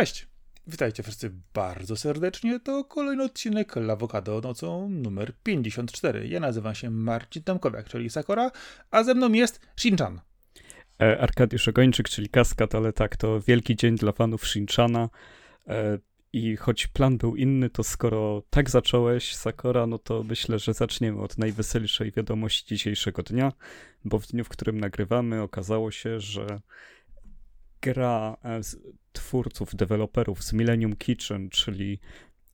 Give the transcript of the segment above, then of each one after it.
Cześć! Witajcie wszyscy bardzo serdecznie. To kolejny odcinek Lawokado nocą numer 54. Ja nazywam się Marcin Tomkowiak, czyli Sakora, a ze mną jest Shinchan. E, Arkadiusz Ogończyk, czyli Kaskad, ale tak, to wielki dzień dla fanów Shinchana. E, I choć plan był inny, to skoro tak zacząłeś, Sakora, no to myślę, że zaczniemy od najweselszej wiadomości dzisiejszego dnia, bo w dniu, w którym nagrywamy, okazało się, że gra e, twórców, deweloperów z Millennium Kitchen, czyli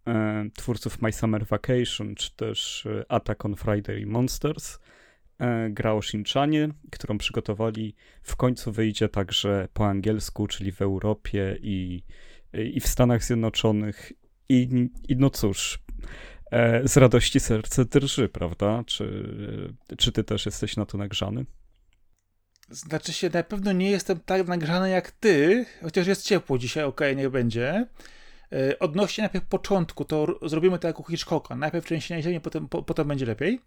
e, twórców My Summer Vacation, czy też e, Attack on Friday Monsters, e, gra o Shinchanie, którą przygotowali, w końcu wyjdzie także po angielsku, czyli w Europie i, i w Stanach Zjednoczonych. I, i no cóż, e, z radości serce drży, prawda? Czy, czy ty też jesteś na to nagrzany? Znaczy się, na pewno nie jestem tak nagrzany jak ty, chociaż jest ciepło dzisiaj, okej, okay, niech będzie. Yy, odnośnie najpierw początku, to zrobimy to jak u Hitchcocka. Najpierw trzęsienie ziemi, potem, po, potem będzie lepiej.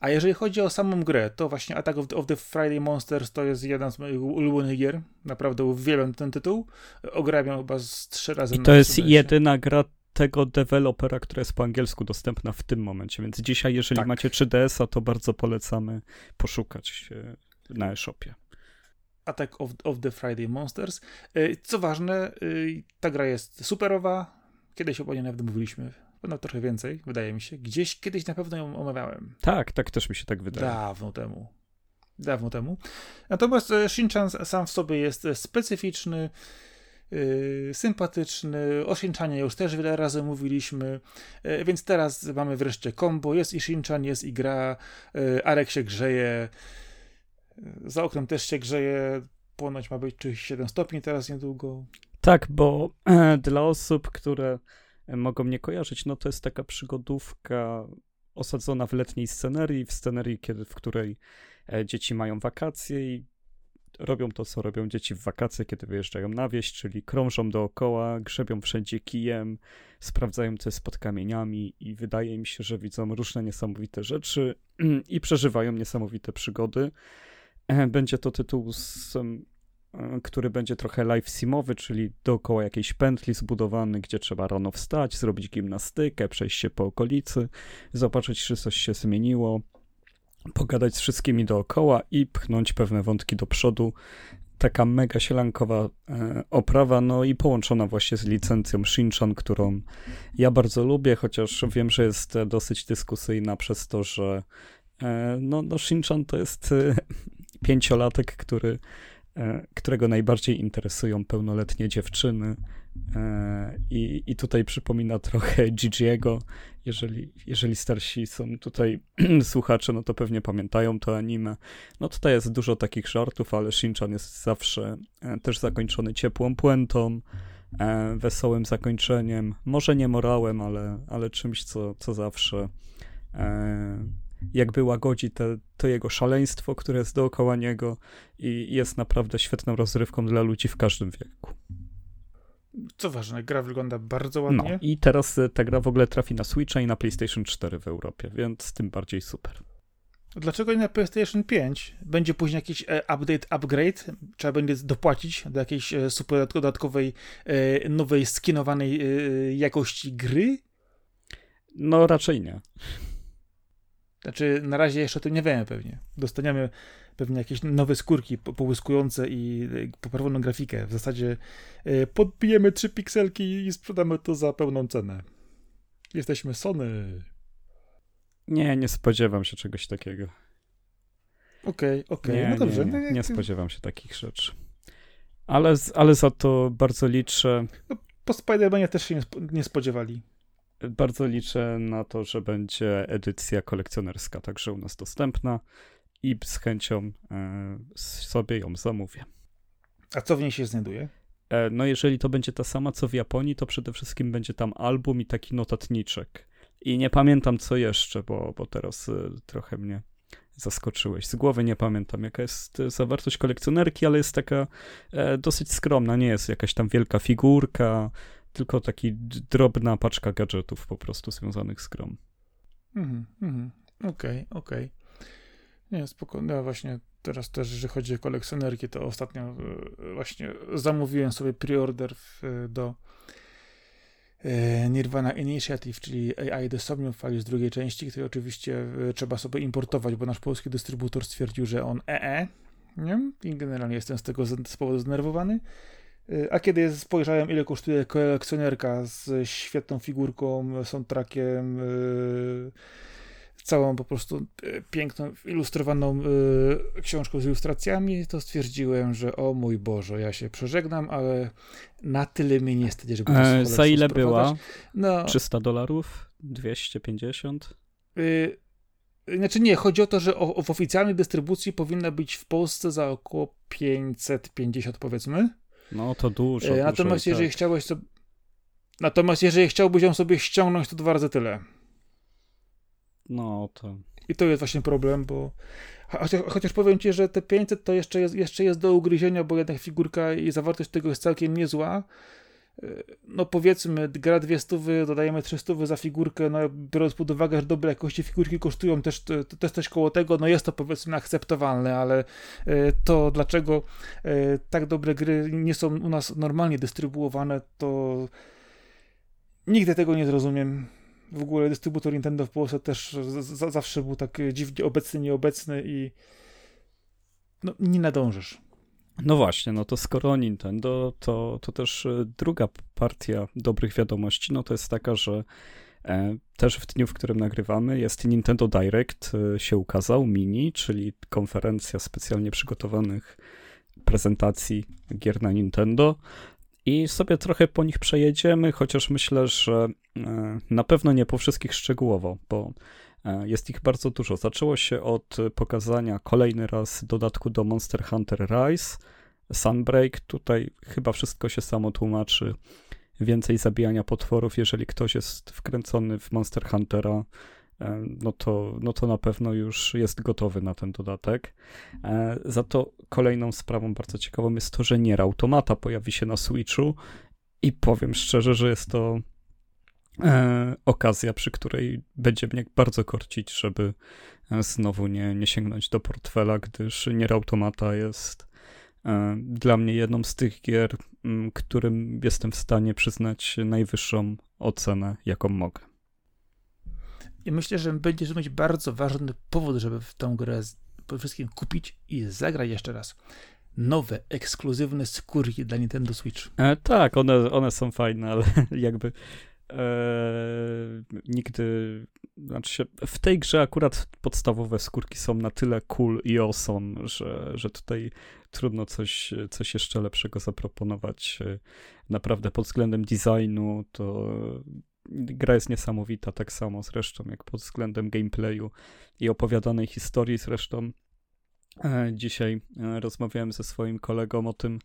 A jeżeli chodzi o samą grę, to właśnie Attack of the, of the, Friday Monsters to jest jeden z moich ulubionych gier. Naprawdę uwielbiam ten tytuł. Ograbiam chyba z trzy razy. I to jest jedyna gra tego dewelopera, która jest po angielsku dostępna w tym momencie, więc dzisiaj, jeżeli tak. macie 3DS-a, to bardzo polecamy poszukać na e-shopie. Attack of, of the Friday Monsters. Y, co ważne, y, ta gra jest superowa. Kiedyś o niej nawet mówiliśmy. No trochę więcej, wydaje mi się. Gdzieś kiedyś na pewno ją omawiałem. Tak, tak też mi się tak wydaje. Dawno temu. Dawno temu. Natomiast y, Shinchan sam w sobie jest specyficzny, Yy, sympatyczny. O Shinchanie już też wiele razy mówiliśmy, yy, więc teraz mamy wreszcie kombo. Jest i Shinchan, jest i gra. Yy, Arek się grzeje. Za oknem też się grzeje, ponoć ma być 37 stopni teraz niedługo. Tak, bo e, dla osób, które mogą mnie kojarzyć, no to jest taka przygodówka osadzona w letniej scenerii, w scenerii, kiedy, w której e, dzieci mają wakacje i robią to, co robią dzieci w wakacje, kiedy wyjeżdżają na wieś, czyli krążą dookoła, grzebią wszędzie kijem, sprawdzają, co jest pod kamieniami i wydaje mi się, że widzą różne niesamowite rzeczy i przeżywają niesamowite przygody. Będzie to tytuł, z, który będzie trochę live simowy, czyli dookoła jakiejś pętli zbudowany, gdzie trzeba rano wstać, zrobić gimnastykę, przejść się po okolicy, zobaczyć, czy coś się zmieniło, pogadać z wszystkimi dookoła i pchnąć pewne wątki do przodu. Taka mega sielankowa e, oprawa, no i połączona właśnie z licencją Shinchan, którą ja bardzo lubię, chociaż wiem, że jest dosyć dyskusyjna przez to, że e, no, no Shinchan to jest e, pięciolatek, który, e, którego najbardziej interesują pełnoletnie dziewczyny. E, I, I tutaj przypomina trochę Gigiego. Jeżeli, jeżeli starsi są tutaj słuchacze, no to pewnie pamiętają to anime. No tutaj jest dużo takich żartów, ale Shinchan jest zawsze e, też zakończony ciepłą puentą, wesołym zakończeniem. Może nie morałem, ale, ale czymś, co, co zawsze jakby łagodzi te, to jego szaleństwo, które jest dookoła niego i jest naprawdę świetną rozrywką dla ludzi w każdym wieku. Co ważne, gra wygląda bardzo ładnie. No i teraz e, ta gra w ogóle trafi na Switcha i na PlayStation 4 w Europie, więc tym bardziej super. Dlaczego nie na PlayStation 5? Będzie później jakiś e, update, upgrade? Trzeba będzie dopłacić do jakiejś e, super dodatkowej, nowej, skinowanej jakości gry? No raczej nie. Znaczy, na razie jeszcze o tym nie wiemy pewnie. Dostaniemy pewnie jakieś nowe skórki połyskujące i poprawioną grafikę. W zasadzie e, podbijemy trzy pikselki i sprzedamy to za pełną cenę. Jesteśmy Sony. Nie, nie spodziewam się czegoś takiego. Okej, okay, okej, okay. no dobrze. Nie, nie, nie, spodziewam się takich rzeczy. Ale, ale za to bardzo liczę. No, po Spider-Manie też się nie spodziewali bardzo liczę na to, że będzie edycja kolekcjonerska także u nas dostępna i z chęcią e, sobie ją zamówię. A co w niej się znajduje? E, no, jeżeli to będzie ta sama co w Japonii, to przede wszystkim będzie tam album i taki notatniczek. I nie pamiętam co jeszcze, bo, bo teraz e, trochę mnie zaskoczyłeś. Z głowy nie pamiętam, jaka jest zawartość kolekcjonerki, ale jest taka dosyć skromna. Nie jest jakaś tam wielka figurka, tylko taki drobna paczka gadżetów po prostu związanych z grom. Mhm, mhm. Okej, okej. Nie, spokojnie. Ja właśnie teraz też, jeżeli chodzi o kolekcjonerki, to ostatnio e, właśnie zamówiłem sobie preorder w, do e, Nirvana Initiative, czyli AI The Somnium z drugiej części, który oczywiście e, trzeba sobie importować, bo nasz polski dystrybutor stwierdził, że on EE, nie? I generalnie jestem z tego z powodu zdenerwowany. A kiedy spojrzałem, ile kosztuje kolekcjonerka z świetną figurką, soundtrackiem, yy, całą po prostu e, piękną, ilustrowaną y, książką z ilustracjami, to stwierdziłem, że o mój Boże, ja się przeżegnam, ale na tyle mi nie stać, żeby e, Za ile była? No, 300 dolarów? 250? Y, znaczy nie, chodzi o to, że w oficjalnej dystrybucji powinna być w Polsce za około 550 powiedzmy. No to dużo. E, natomiast dużo jeżeli tak. chciałeś sobie Natomiast jeżeli chciałbyś ją sobie ściągnąć, to dwa razy tyle. No to. I to jest właśnie problem, bo. Chociaż, chociaż powiem ci, że te 500 to jeszcze jest, jeszcze jest do ugryzienia, bo jednak figurka i zawartość tego jest całkiem niezła. E, no powiedzmy, gra dwie stówy, dodajemy trzy stówy za figurkę, no biorąc pod uwagę, że dobre jakości figurki kosztują też, to jest coś koło tego, no jest to powiedzmy akceptowalne, ale e, to dlaczego tak dobre gry nie są u nas normalnie dystrybuowane, to nigdy tego nie zrozumiem w ogóle dystrybutor Nintendo w Polsce też zawsze był tak dziwnie obecny, nieobecny i no, nie nadążysz. No właśnie, no to skoro Nintendo, to, to też e, druga partia dobrych wiadomości, no to jest taka, że e, też w dniu, w którym nagrywamy, jest Nintendo Direct e, się ukazał, mini, czyli konferencja specjalnie przygotowanych prezentacji gier na Nintendo. I sobie trochę po nich przejedziemy, chociaż myślę, że na pewno nie po wszystkich szczegółowo, bo jest ich bardzo dużo. Zaczęło się od pokazania kolejny raz dodatku do Monster Hunter Rise, Sunbreak. Tutaj chyba wszystko się samo tłumaczy. Więcej zabijania potworów, jeżeli ktoś jest wkręcony w Monster Huntera, E, no to, no to na pewno już jest gotowy na ten dodatek. E, za to kolejną sprawą bardzo ciekawą jest to, że Nier Automata pojawi się na Switchu i powiem szczerze, że jest to e, okazja, przy której będzie mnie bardzo korcić, żeby znowu nie, nie sięgnąć do portfela, gdyż Nier Automata jest dla mnie jedną z tych gier, którym jestem w stanie przyznać najwyższą ocenę, jaką mogę. I myślę, że będziesz mieć bardzo ważny powód, żeby w tą grę przede wszystkim kupić i zagrać jeszcze raz. Nowe, ekskluzywne skórki dla Nintendo Switch. E, tak, one, one są fajne, ale jakby e, nigdy, znaczy się, w tej grze akurat podstawowe skórki są na tyle cool i awesome, że, że tutaj trudno coś, coś jeszcze lepszego zaproponować. Naprawdę pod względem designu to gra jest niesamowita, tak samo zresztą jak pod względem gameplayu i opowiadanej historii. Zresztą e, dzisiaj e, rozmawiałem ze swoim kolegą o tym,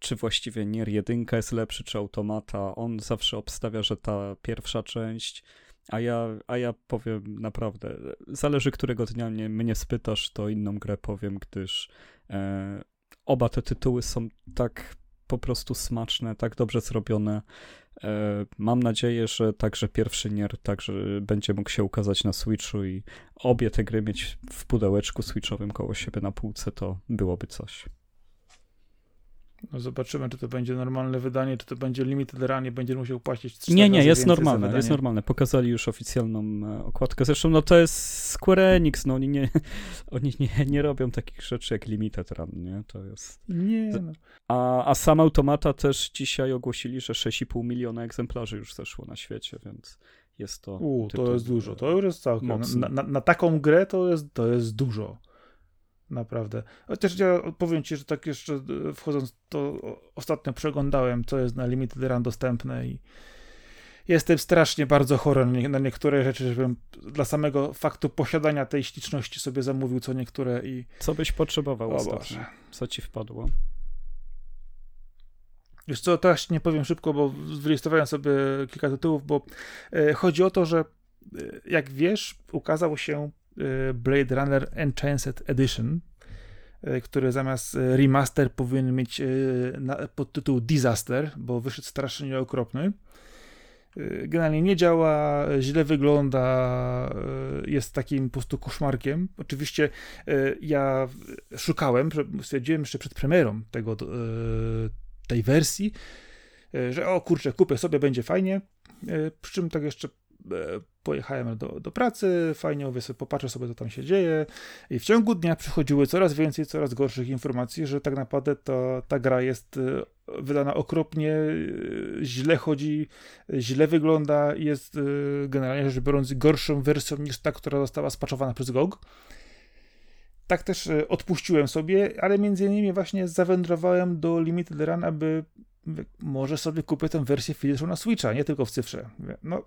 czy właściwie Nier 1 jest lepszy, czy Automata. On zawsze obstawia, że ta pierwsza część, a ja, a ja powiem naprawdę, zależy którego dnia mnie, mnie spytasz, to inną grę powiem, gdyż e, oba te tytuły są tak po prostu smaczne, tak dobrze zrobione. E, mam nadzieję, że także pierwszy Nier także będzie mógł się ukazać na Switchu i obie te gry mieć w pudełeczku switchowym koło siebie na półce, to byłoby coś. No zobaczymy, czy to będzie normalne wydanie, czy to będzie limited run będzie musiał płacić Nie, nie, jest normalne, jest normalne. Pokazali już oficjalną e, okładkę. Zresztą no to jest Square Enix, no oni nie, oni nie, nie robią takich rzeczy jak limited run, nie? To jest... Nie, no. A, a sam Automata też dzisiaj ogłosili, że 6,5 miliona egzemplarzy już zeszło na świecie, więc jest to... U, to jest dużo, to już jest całkiem... Na, na, na, taką grę to jest, to jest dużo. Naprawdę. Chociaż ja powiem ci, że tak jeszcze e, wchodząc, to ostatnio przeglądałem, co jest na Limited Run dostępne i jestem strasznie bardzo chory na niektóre rzeczy, żebym dla samego faktu posiadania tej śliczności sobie zamówił co niektóre i... Co byś potrzebował o ostatnio? Co ci wpadło? Już co, teraz nie powiem szybko, bo wylistowałem sobie kilka tytułów, bo e, chodzi o to, że e, jak wiesz, ukazał się Blade Runner Enchanted Edition, y, który zamiast y, remaster powinien mieć podtytuł Disaster, bo wyszedł strasznie okropny. Y, generalnie nie działa, źle wygląda, y, jest takim po prostu koszmarkiem. Oczywiście y, ja szukałem, stwierdziłem jeszcze przed premierą tego, tej wersji, że o kurczę, kupię sobie, będzie fajnie. Przy czym tak jeszcze pojechałem do, do pracy, fajnie mówię sobie, popatrzę sobie, co tam się dzieje i w ciągu dnia przychodziły coraz więcej, coraz gorszych informacji, że tak naprawdę to, ta gra jest e, wydana okropnie, e, źle chodzi, źle wygląda, jest e, generalnie rzecz biorąc gorszą wersją niż ta, która została spaczowana przez GOG. Tak też odpuściłem sobie, ale między innymi właśnie zawędrowałem do Limited Run, aby może sobie kupię tę wersję fizyczną na Switcha, nie tylko w cyfrze. No,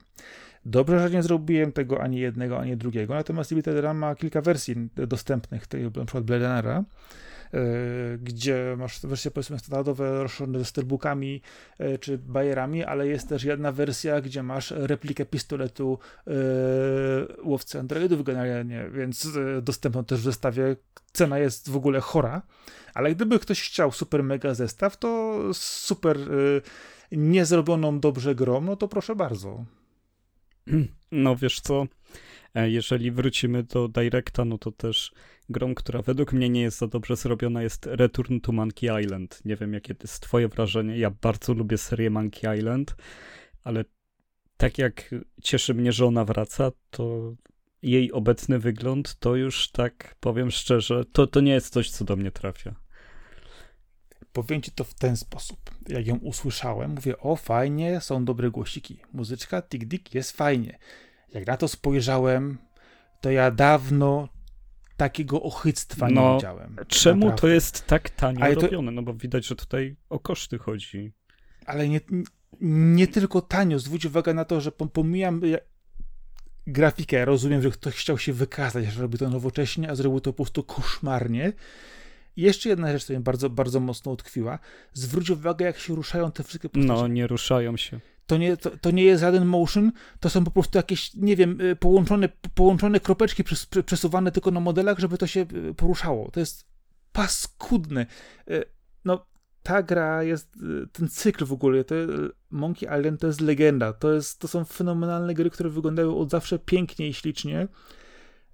dobrze, że nie zrobiłem tego ani jednego, ani drugiego, natomiast Limited Run ma kilka wersji dostępnych, na przykład Blade Runnera, e, gdzie masz wersje powiedzmy standardowe rozszerzone ze steelbookami e, czy bajerami, ale jest też jedna wersja, gdzie masz replikę pistoletu e, łowcy androidów generalnie, więc dostępną też w zestawie. Cena jest w ogóle chora. Ale gdyby ktoś chciał super mega zestaw, to super niezrobioną dobrze grą, no to proszę bardzo. No wiesz co, e, jeżeli wrócimy do Directa, no to też grą, która według mnie nie jest za dobrze zrobiona, jest Return to Monkey Island. Nie wiem, jakie to jest twoje wrażenie. Ja bardzo lubię serię Monkey Island, ale tak jak cieszy mnie, że ona wraca, to jej obecny wygląd, to już tak powiem szczerze, to, to nie jest coś, co do mnie trafia. Powiem ci to w ten sposób. Jak ją usłyszałem, mówię, o fajnie, są dobre głosiki. Muzyczka tik-dik jest fajnie. Jak na to spojrzałem, to ja dawno takiego ochyctwa no, nie widziałem. Czemu naprawdę. to jest tak tanio ale robione? No bo widać, że tutaj o koszty chodzi. Ale nie, nie tylko tanio. Zwróć uwagę na to, że pomijam grafikę. Rozumiem, że ktoś chciał się wykazać, że robi to nowocześnie, a zrobił to po prostu koszmarnie. I jeszcze jedna rzecz, która mnie bardzo, bardzo mocno utkwiła. Zwróć uwagę, jak się ruszają te wszystkie postacie. No, nie ruszają się. To nie, to, to, nie jest żaden motion, to są po prostu jakieś, nie wiem, y, połączone, połączone kropeczki przesuwane tylko na modelach, żeby to się y, poruszało. To jest paskudne. Y, no, ta gra jest, ten cykl w ogóle, to Monkey Island to jest legenda. To, jest, to są fenomenalne gry, które wyglądały od zawsze pięknie i ślicznie.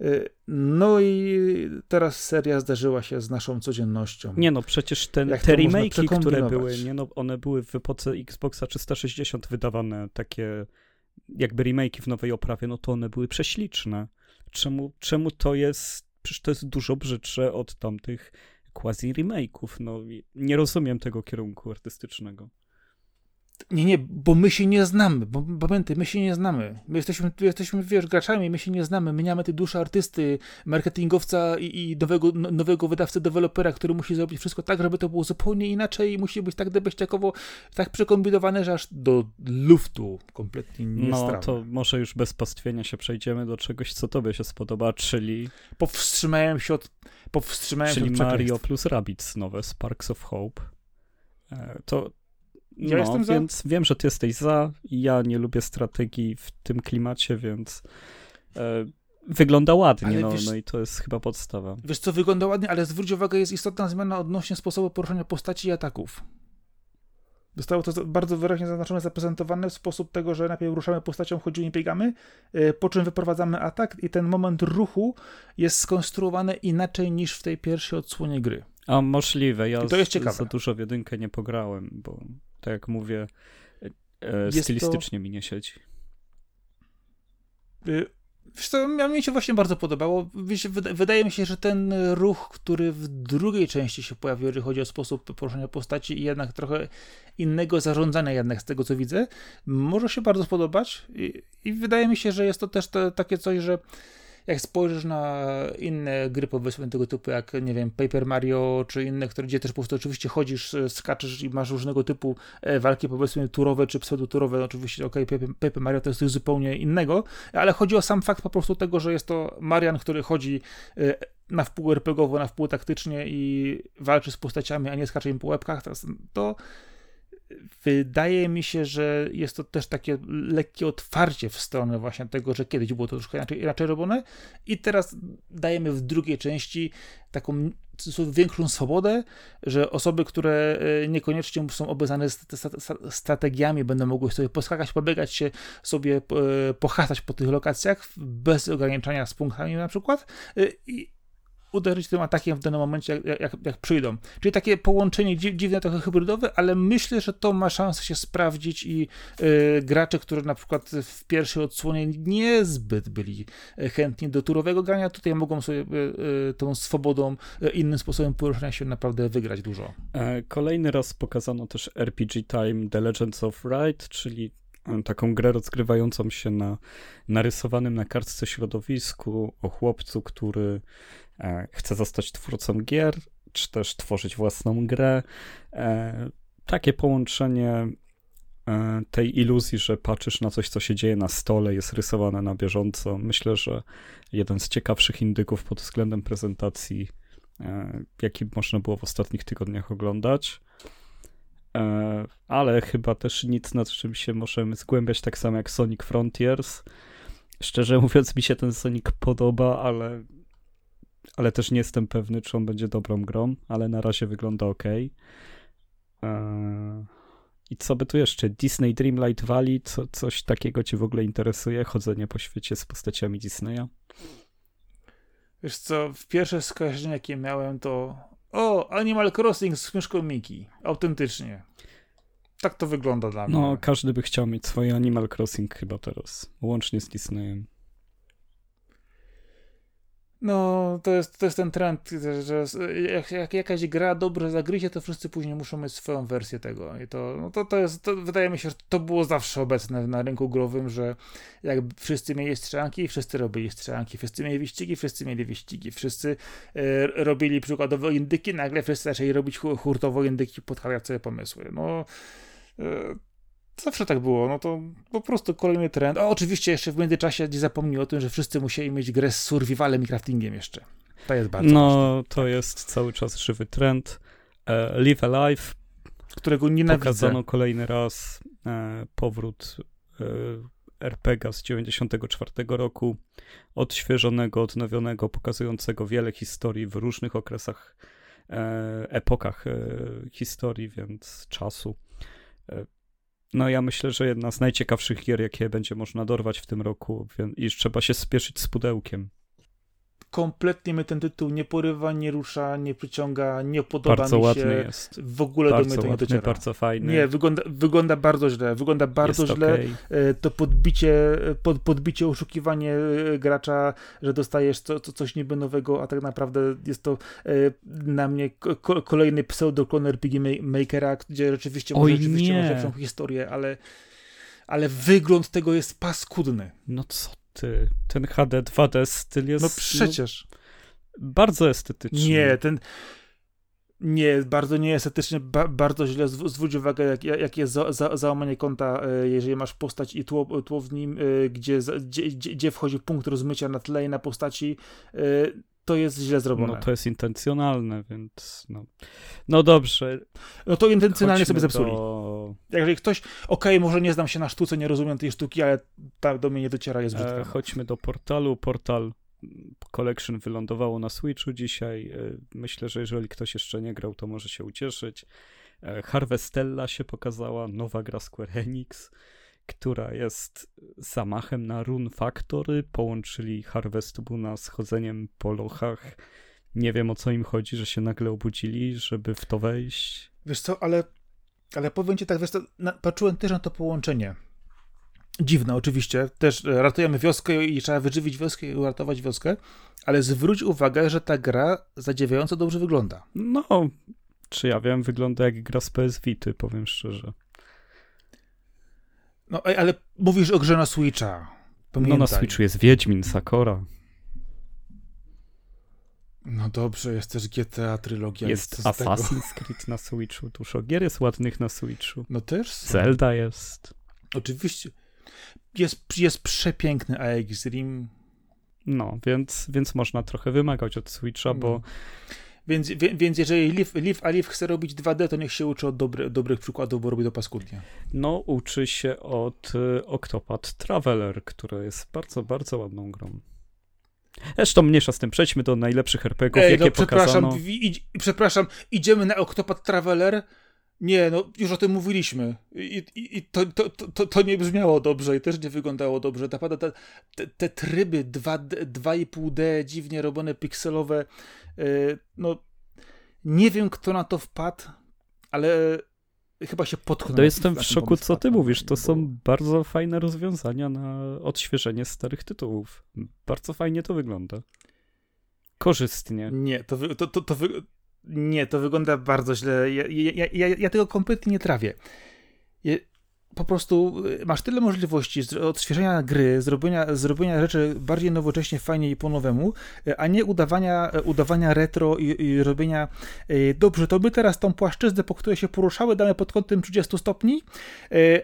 Y, no i teraz seria zdarzyła się z naszą codziennością. Nie no, przecież ten, te remake'i, które były, nie no, one były w epoce Xboxa 360 wydawane, takie jakby remake'i w nowej oprawie, no to one były prześliczne. Czemu, czemu to jest, przecież to jest dużo brzydsze od tamtych quasi remake'ów, no nie rozumiem tego kierunku artystycznego. Nie, nie, bo my się nie znamy, bo pamiętaj, my się nie znamy. My jesteśmy, jesteśmy wiesz, graczami, my się nie znamy. My nie mamy tej duszy artysty, marketingowca i, i nowego, no, nowego wydawcy, dewelopera, który musi zrobić wszystko tak, żeby to było zupełnie inaczej i musi być tak debeściakowo, tak przekombinowane, że aż do luftu kompletnie nie No, to może już bez pastwienia się przejdziemy do czegoś, co tobie się spodoba, czyli... Powstrzymałem się od... Powstrzymałem czyli się od Mario plus Rabbids nowe, Sparks of Hope. E, to ja no, jestem za. Więc wiem, że ty jesteś za. Ja nie lubię strategii w tym klimacie, więc e, wygląda ładnie, no, wiesz, no i to jest chyba podstawa. Wiesz co, wygląda ładnie, ale zwróć uwagę, jest istotna zmiana odnośnie sposobu poruszania postaci i ataków. Zostało to bardzo wyraźnie zaznaczone, zaprezentowane w sposób tego, że najpierw ruszamy postacią, chodzimy i biegamy, e, po czym wyprowadzamy atak i ten moment ruchu jest skonstruowany inaczej niż w tej pierwszej odsłonie gry. A możliwe, ja to jest ciekawe. za dużo w jedynkę nie pograłem, bo tak jak mówię, e, stylistycznie to... mi nie siedzi. Y, wiesz co, mi się właśnie bardzo podobało. wydaje mi się, że ten ruch, który w drugiej części się pojawił, jeżeli chodzi o sposób poruszania postaci i jednak trochę innego zarządzania jednak z tego, co widzę, może się bardzo spodobać i, i wydaje mi się, że jest to też te, takie coś, że jak spojrzysz na inne gry powiedzmy tego typu, jak nie wiem, Paper Mario, czy inne, które gdzie też po prostu oczywiście chodzisz, skaczesz i masz różnego typu e, walki powiedzmy turowe, czy pseudoturowe, oczywiście ok, Paper Mario to jest coś zupełnie innego, ale chodzi o sam fakt po prostu tego, że jest to Marian, który chodzi e, na wpół RPGowo, na wpół taktycznie i walczy z postaciami, a nie skacze im po łebkach, to, to wydaje mi się, że jest to też takie lekkie otwarcie w stronę właśnie tego, że kiedyś było to troszkę inaczej, inaczej robione. I teraz dajemy w drugiej części taką większą swobodę, że osoby, które e, niekoniecznie są obeznane z strategiami, będą mogły sobie poskakać, pobiegać się, sobie e, pochastać po tych lokacjach bez ograniczania z punktami na przykład. I uderzyć tym atakiem w danym momencie, jak, jak, jak przyjdą. Czyli takie połączenie dziwne, trochę hybrydowe, ale myślę, że to ma szansę się sprawdzić i y, gracze, którzy na przykład w pierwszej odsłonie niezbyt byli e, chętni do turowego grania, tutaj mogą sobie y, y, tą swobodą, innym sposobem poruszania się naprawdę wygrać dużo. Kolejny raz pokazano też RPG Time The Legends of Ride, czyli taką grę rozgrywającą się na narysowanym na kartce środowisku o chłopcu, który E, chce zostać twórcą gier, czy też tworzyć własną grę. E, takie połączenie e, tej iluzji, że patrzysz na coś, co się dzieje na stole, jest rysowane na bieżąco. Myślę, że jeden z ciekawszych indyków pod względem prezentacji, jaki można było w ostatnich tygodniach oglądać. Ale chyba też nic, nad czym się możemy zgłębiać, tak samo jak Sonic Frontiers. Szczerze mówiąc, mi się ten Sonic podoba, ale ale też nie jestem pewny, czy on będzie dobrą grą, ale na razie wygląda ok. Eee, I co by tu jeszcze? Disney Dreamlight Valley, co, coś takiego cię w ogóle interesuje? Chodzenie po świecie z postaciami Disneya? Wiesz co, w pierwsze skojarzenie jakie miałem to o, Animal Crossing z myszką Miki. Autentycznie. Tak to wygląda dla no, mnie. No, każdy by chciał mieć swoje Animal Crossing chyba teraz, łącznie z Disneyem. No, to jest, to jest ten trend, że jak, jak jakaś gra dobrze zagryzie, to wszyscy później muszą mieć swoją wersję tego. I to, no to, to jest, to wydaje mi się, że to było zawsze obecne na rynku growym, że jak wszyscy mieli strzelanki, wszyscy robili strzelanki, wszyscy mieli wyścigi, wszyscy mieli wyścigi, wszyscy e, robili przykładowo indyki, nagle wszyscy zaczęli robić hurtowo indyki, podkładać sobie pomysły. No, e, Zawsze tak było, no to po prostu kolejny trend. O, oczywiście jeszcze w międzyczasie nie zapomnij o tym, że wszyscy musieli mieć grę z survivalem i craftingiem jeszcze. To jest bardzo No, ważne. to jest cały czas żywy trend. E, Live Alive, którego nienawidzę. Pokazano kolejny raz e, powrót e, RPG z 94 roku, odświeżonego, odnowionego, pokazującego wiele historii w różnych okresach, e, epokach e, historii, więc czasu. E, no ja myślę, że jedna z najciekawszych gier, jakie będzie można dorwać w tym roku i trzeba się spieszyć z pudełkiem kompletnie mnie ten tytuł nie porywa, nie rusza, nie przyciąga, nie podoba bardzo mi się. ładny jest. W ogóle bardzo do mnie to nie dociera. bardzo fajny. Nie, wygląda, wygląda bardzo źle. Wygląda bardzo jest źle. Okay. To podbicie, pod, podbicie, oszukiwanie e, gracza, że dostajesz co, co, coś niby nowego, a tak naprawdę jest to e, na mnie kolejny pseudo-klon RPG Makera, gdzie rzeczywiście może rzeczywiście lepszą historię, ale ale wygląd tego jest paskudny. No co ty, ten HD 2D styl jest... No przecież. No, bardzo estetyczny. Nie, ten... Nie, bardzo nieestetycznie, ba, bardzo źle. Zwróć uwagę, jak, jak jest za, za, załamanie konta, e, jeżeli masz postać i tło, tło w nim, e, gdzie, gdzie, gdzie wchodzi punkt rozmycia na tle i na postaci, e, to jest źle zrobione. No to jest intencjonalne, więc no, no dobrze. No to intencjonalnie sobie zepsuli. Do... Jeżeli ktoś, okej, okay, może nie znam się na sztuce, nie rozumiem tej sztuki, ale ta do mnie nie dociera, jest brzydka. E, chodźmy do portalu. Portal Collection wylądowało na Switchu dzisiaj. E, myślę, że jeżeli ktoś jeszcze nie grał, to może się ucieszyć. E, Harvestella się pokazała, nowa gra Square Enix która jest zamachem na Rune Factory. Połączyli Harvest Moona z chodzeniem po lochach. Nie wiem o co im chodzi, że się nagle obudzili, żeby w to wejść. Wiesz co, ale, ale powiem ci tak, wiesz co, na, patrzyłem też na to połączenie. Dziwne oczywiście, też ratujemy wioskę i trzeba wyżywić wioskę i uratować wioskę, ale zwróć uwagę, że ta gra zadziwiająco dobrze wygląda. No, czy ja wiem, wygląda jak gra z PS Vity, powiem szczerze. No, ale mówisz o grze na Switcha. Pamiętaj. No na Switchu jest Wiedźmin, Sakora. No dobrze, jest też GTA trylogia. Jest Assassin's Creed na Switchu, dużo gier jest ładnych na Switchu. No też są. Zelda jest. Oczywiście. Jest, jest przepiękny AX Rim. No, więc, więc można trochę wymagać od Switcha, no. bo więc, więc jeżeli Liv, Liv Alif chce robić 2D, to niech się uczy od dobry, dobrych przykładów, bo robi to paskudnie. No, uczy się od y, Octopath Traveler, która jest bardzo, bardzo ładną grą. Zresztą mniejsza z tym, przejdźmy do najlepszych RPGów, Ej, jakie no, przepraszam, pokazano. Przepraszam, idziemy na Octopath Traveler? Nie, no już o tym mówiliśmy i, i, i to, to, to, to, nie brzmiało dobrze i też nie wyglądało dobrze. Naprawdę te, te, te tryby 2,5D, dziwnie robione pikselowe, yy, no nie wiem kto na to wpadł, ale chyba się potknął. To jestem w szoku, co ty mówisz. To są bardzo fajne rozwiązania na odświeżenie starych tytułów. Bardzo fajnie to wygląda. Korzystnie. Nie, to, wy, to, to, to, wy, nie, to wygląda bardzo źle. Ja, ja, ja, ja tego kompletnie nie trawię po prostu y, masz tyle możliwości odświeżenia gry, zrobienia, zrobienia rzeczy bardziej nowocześnie, fajnie i po nowemu, y, a nie udawania, y, udawania retro i, i robienia dobrze, to my teraz tą płaszczyznę, po której się poruszały, damy pod kątem 30 stopni,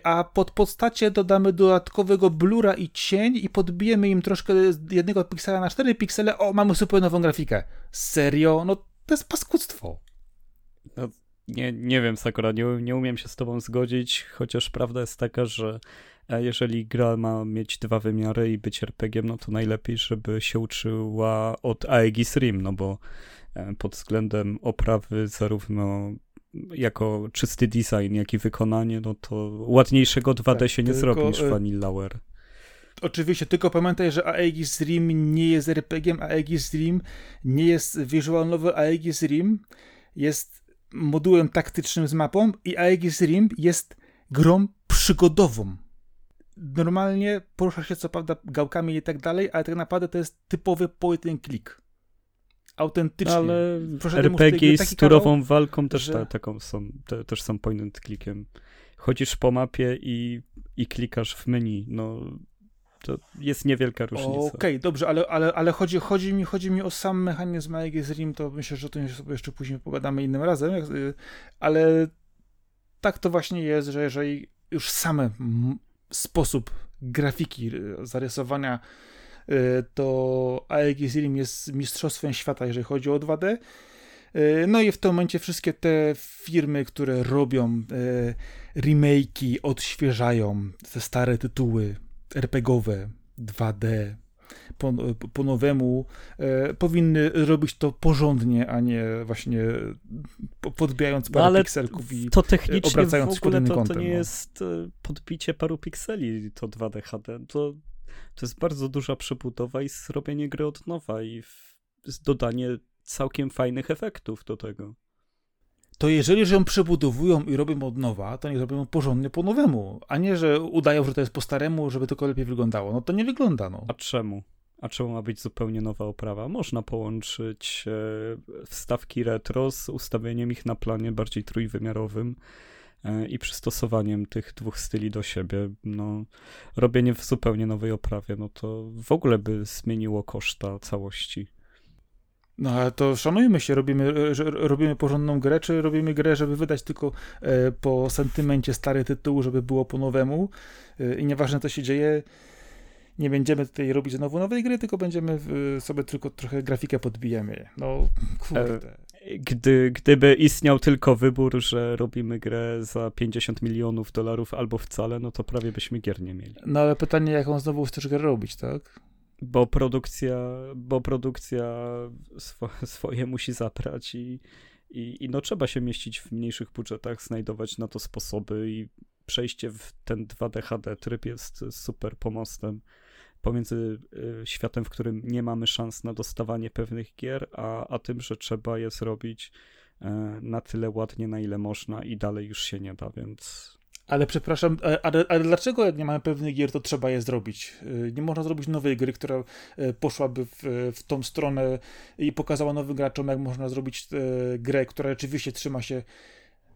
a pod postacie dodamy dodatkowego blura i cień i podbijemy im troszkę z jednego piksela na 4 piksele, o, mamy super nową grafikę. Serio? No to jest paskudztwo. No, nie, nie wiem, Sakura, nie, nie umiem się z tobą zgodzić, chociaż prawda jest taka, że e, jeżeli gra ma mieć dwa wymiary i być RPG, no to najlepiej, żeby się uczyła od Aegis Rim, no bo e, pod względem oprawy zarówno jako czysty design, jak i wykonanie, no to ładniejszego 2D tak, się nie tylko, zrobi niż e, Vanillaware. Oczywiście, tylko pamiętaj, że Aegis Rim nie jest RPG, Aegis Rim nie jest visual novel, Aegis Rim jest modułem taktycznym z mapą i Aegis Rim jest grą przygodową. Normalnie porusza się co prawda gałkami i tak dalej, ale tak naprawdę to jest typowy point and click. Autentycznie. Ale RPG z turową kawał, walką też że... ta, taką są, te, też są point and clickiem. Chodzisz po mapie i, i klikasz w menu. No, to jest niewielka różnica. Okej, okay, dobrze, ale, ale, ale chodzi, chodzi, mi, chodzi mi o sam mechanizm Aegis Rim, to myślę, że o tym sobie jeszcze później pogadamy innym razem, y, ale tak to właśnie jest, że jeżeli już sam sposób grafiki, y, zarysowania y, to Aegis Rim jest mistrzostwem świata, jeżeli chodzi o 2D. No i w tym momencie wszystkie te firmy, które robią remake'i, odświeżają te stare tytuły, RPGowe, 2D, po, po nowemu, e, powinny robić to porządnie, a nie właśnie podbijając parę no, pikselków i to technicznie obracając w ogóle to, kątem. To nie no. jest e, podbicie paru pikseli, to 2D HD. To, to jest bardzo duża przebudowa i zrobienie gry od nowa i w, dodanie całkiem fajnych efektów do tego to jeżeli że ją przebudowują i robią od nowa, to nie robią porządnie po nowemu, a nie, że udają, że to jest po staremu, żeby tylko lepiej wyglądało. No to nie wygląda, no. A czemu? A czemu ma być zupełnie nowa oprawa? Można połączyć e, wstawki retro z ustawieniem ich na planie bardziej trójwymiarowym e, i przystosowaniem tych dwóch styli do siebie. No, robienie w zupełnie nowej oprawie, no to w ogóle by zmieniło koszta całości. No ale to szanujmy się, robimy, że robimy porządną grę, czy robimy grę, żeby wydać tylko e, po sentymencie stary tytuł, żeby było po nowemu e, i nieważne co się dzieje, nie będziemy tutaj robić znowu nowej gry, tylko będziemy sobie tylko trochę grafikę podbijemy. No kurde. E, gdy, gdyby istniał tylko wybór, że robimy grę za 50 milionów dolarów albo wcale, no to prawie byśmy gier nie mieli. No ale pytanie, jaką znowu chcesz grę robić, tak? Bo produkcja, bo produkcja swo, swoje musi zabrać i, i, i no trzeba się mieścić w mniejszych budżetach, znajdować na to sposoby i przejście w ten 2D HD tryb jest super pomostem pomiędzy y, światem, w którym nie mamy szans na dostawanie pewnych gier, a, a tym, że trzeba je zrobić y, na tyle ładnie, na ile można i dalej już się nie da, więc ale przepraszam, e, ale, ale, dlaczego jak nie mamy pewnych gier, to trzeba je zrobić? E, nie można zrobić nowej gry, która e, poszłaby w, w tą stronę i pokazała nowym graczom, jak można zrobić grę, która rzeczywiście trzyma się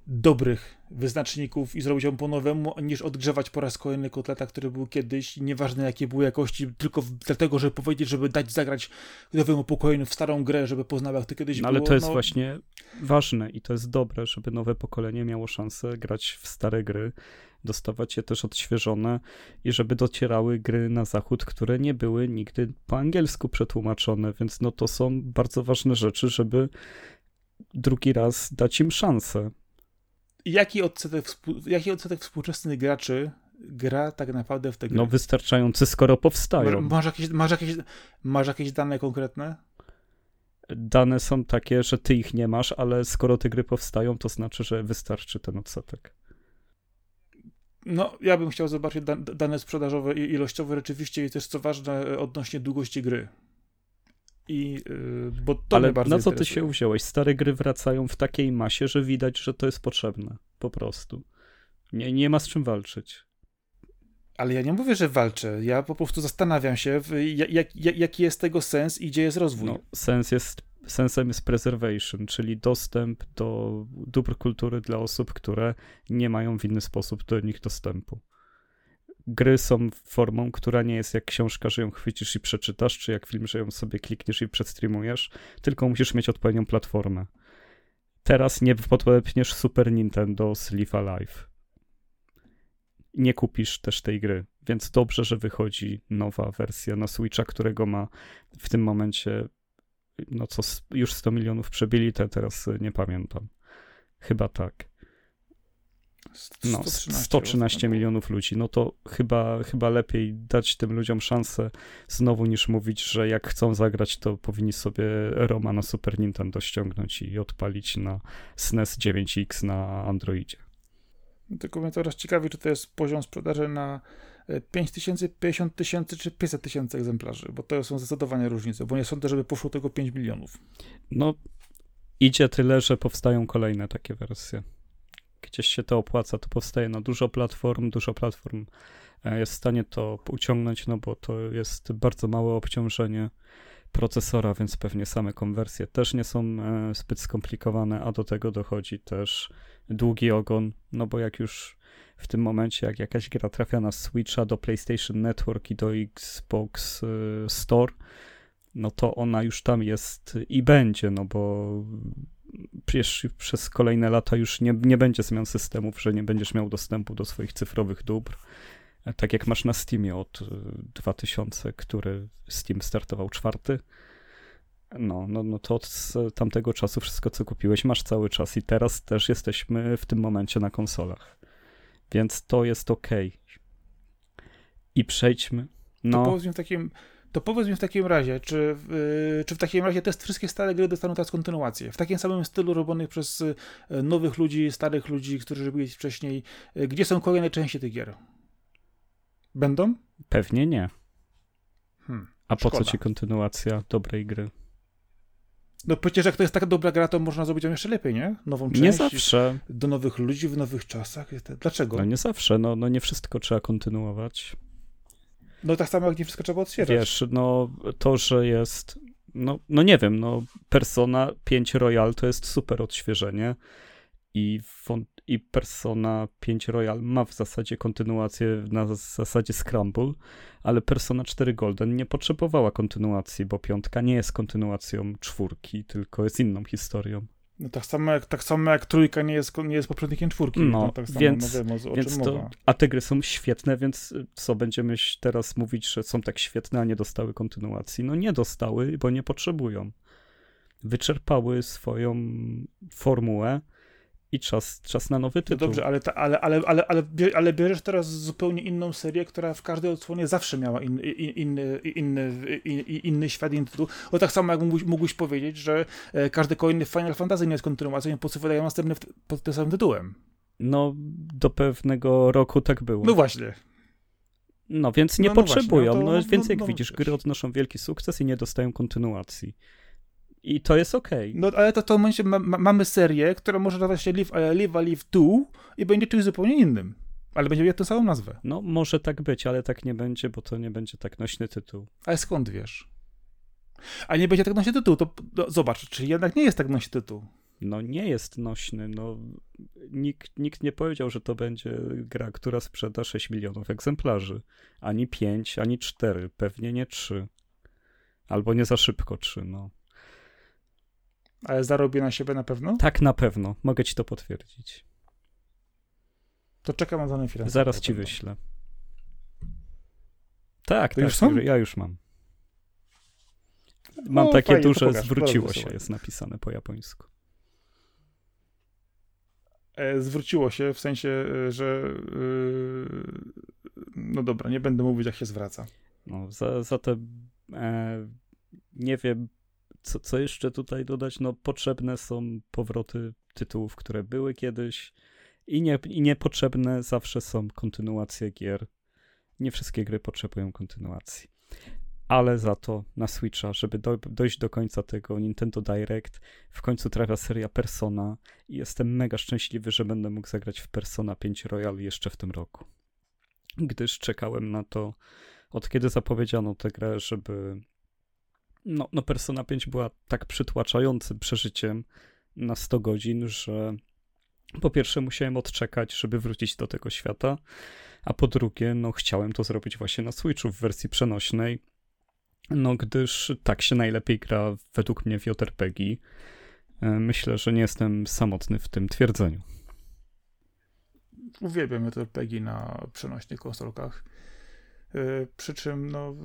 dobrych wyznaczników i zrobić ją po nowemu, niż odgrzewać po raz kolejny kotleta, który był kiedyś, nieważne jakie były jakości, tylko dlatego, żeby powiedzieć, żeby dać zagrać nowemu pokoleniu w starą grę, żeby poznał jak to kiedyś no, było. Ale to jest no... właśnie ważne i to jest dobre, żeby nowe pokolenie miało szansę grać w stare gry, dostawać je też odświeżone i żeby docierały gry na zachód, które nie były nigdy po angielsku przetłumaczone, więc no to są bardzo ważne rzeczy, żeby drugi raz dać im szansę jaki odsetek, jaki odsetek współczesnych graczy gra tak naprawdę w te gry? No wystarczający, skoro powstają. Masz jakieś, masz, jakieś, masz jakieś dane konkretne? Dane są takie, że ty ich nie masz, ale skoro te gry powstają, to znaczy, że wystarczy ten odsetek. No, ja bym chciał zobaczyć dane sprzedażowe i ilościowe rzeczywiście i też co ważne odnośnie długości gry. I, yy, bo to Ale na co ty się wziąłeś? Stare gry wracają w takiej masie, że widać, że to jest potrzebne. Po prostu. Nie, nie ma z czym walczyć. Ale ja nie mówię, że walczę. Ja po prostu zastanawiam się, jak, jak, jaki jest tego sens i gdzie jest rozwój. No, sens jest, sensem jest preservation, czyli dostęp do dóbr kultury dla osób, które nie mają w inny sposób do nich dostępu. Gry są formą, która nie jest jak książka, że ją chwycisz i przeczytasz, czy jak film, że ją sobie klikniesz i przedstreamujesz, tylko musisz mieć odpowiednią platformę. Teraz nie podpniesz Super Nintendo Live Alive nie kupisz też tej gry. Więc dobrze, że wychodzi nowa wersja na Switcha, którego ma w tym momencie, no co już 100 milionów przebili, te teraz nie pamiętam. Chyba tak. No, 113 milionów ludzi. No to chyba, chyba lepiej dać tym ludziom szansę znowu niż mówić, że jak chcą zagrać, to powinni sobie Roma na Super Nintendo ściągnąć i odpalić na SNES 9X na Androidzie. Tylko mnie teraz ciekawi, czy to jest poziom sprzedaży na 5 tysięcy, 50 tysięcy czy 500 tysięcy egzemplarzy, bo to są zdecydowanie różnice, bo nie sądzę, żeby poszło tego 5 milionów. No, idzie tyle, że powstają kolejne takie wersje. Gdzieś się to opłaca, to powstaje. Na dużo platform, dużo platform e, jest w stanie to uciągnąć, no bo to jest bardzo małe obciążenie procesora, więc pewnie same konwersje też nie są e, zbyt skomplikowane, a do tego dochodzi też długi ogon, no bo jak już w tym momencie, jak jakaś gra trafia na Switcha, do PlayStation Network i do Xbox e, Store, no to ona już tam jest i będzie, no bo przecież przez kolejne lata już nie, nie będzie zmian systemów, że nie będziesz miał dostępu do swoich cyfrowych dóbr tak jak masz na Steamie od 2000, y, który Steam startował czwarty. No, no, no to od tamtego czasu wszystko, co kupiłeś, masz cały czas i teraz też jesteśmy w tym momencie na konsolach. Więc to jest ok. I przejdźmy. No. To powiedz mi w takim, to powiedz mi w takim razie, czy, yy, czy w takim razie te wszystkie stare gry dostaną teraz kontynuację? W takim samym stylu robionych przez y, nowych ludzi, starych ludzi, którzy byli wcześniej. Y, gdzie są kolejne części tych gier? Będą? Pewnie nie. Hmm, A po co ci kontynuacja dobrej gry? No przecież jak to jest taka dobra gra, to można zrobić ją jeszcze lepiej, nie? Nową część. Nie zawsze. Do nowych ludzi w nowych czasach. Dlaczego? No nie zawsze, no, no nie wszystko trzeba kontynuować. No tak samo jak nie wszystko trzeba odświeżać. Wiesz, no to, że jest, no, no nie wiem, no Persona 5 Royal to jest super odświeżenie i i Persona 5 Royal ma w zasadzie kontynuację na zasadzie Scramble, ale Persona 4 Golden nie potrzebowała kontynuacji, bo piątka nie jest kontynuacją czwórki, tylko jest inną historią. No tak samo jak, tak samo jak trójka nie jest, nie jest poprzednikiem czwórki. No, no tak samo, więc, no wiem, o, więc to, A te gry są świetne, więc co, będziemy teraz mówić, że są tak świetne, a nie dostały kontynuacji? No nie dostały, bo nie potrzebują. Wyczerpały swoją formułę, i czas, czas na nowy tytuł. No dobrze, ale, ta, ale, ale, ale, ale, ale bierzesz teraz zupełnie inną serię, która w każdej odsłonie zawsze miała in, in, inny, inny, inny świat, inny tytuł. O tak samo jak mógłbyś, mógłbyś powiedzieć, że e, każdy kolejny Final Fantasy nie jest kontynuacją, po co wydają następny pod tym samym tytułem. No, do pewnego roku tak było. No właśnie. No, więc nie no, no potrzebują. Właśnie, no, to, no, więc jak no, widzisz, gry odnoszą wielki sukces i nie dostają kontynuacji. I to jest okej. Okay. No ale to w tym momencie ma, ma, mamy serię, która może nazywać się Live, e, Live a Live 2 i będzie czymś zupełnie innym. Ale będzie miał tę samą nazwę. No, może tak być, ale tak nie będzie, bo to nie będzie tak nośny tytuł. Ale skąd wiesz? A nie będzie tak nośny tytuł, to no, zobacz, czy jednak nie jest tak nośny tytuł. No nie jest nośny, no nikt, nikt nie powiedział, że to będzie gra, która sprzeda 6 milionów egzemplarzy. Ani 5, ani 4, pewnie nie 3. Albo nie za szybko 3, no. Ale zarobi na siebie na pewno? Tak, na pewno. Mogę ci to potwierdzić. To czekam na dane finansowe. Zaraz ci wyślę. Tak, to tak, już są? ja już mam. Mam o, takie fajnie, duże, pokaż, zwróciło się, jest napisane po japońsku. e, zwróciło się, w sensie, e, że no dobra, nie będę mówić, jak się zwraca. No, za, zatem e, nie wiem, co, co jeszcze tutaj dodać. No, potrzebne są powroty tytułów, które były kiedyś i, nie, i niepotrzebne zawsze są kontynuacje gier. Nie wszystkie gry potrzebują kontynuacji. Ale za to na Switcha, żeby do, dojść do końca tego Nintendo Direct, w końcu trafia seria Persona i jestem mega szczęśliwy, że będę mógł zagrać w Persona 5 Royal jeszcze w tym roku. Gdyż czekałem na to od kiedy zapowiedziano tę grę, żeby no, no Persona 5 była tak przytłaczającym przeżyciem na 100 godzin, że po pierwsze musiałem odczekać, żeby wrócić do tego świata, a po drugie, no chciałem to zrobić właśnie na Switchu w wersji przenośnej, no gdyż tak się najlepiej gra według mnie w JRPG. E, myślę, że nie jestem samotny w tym twierdzeniu. Uwielbiam JRPG na przenośnych konsolkach. E, przy czym, no,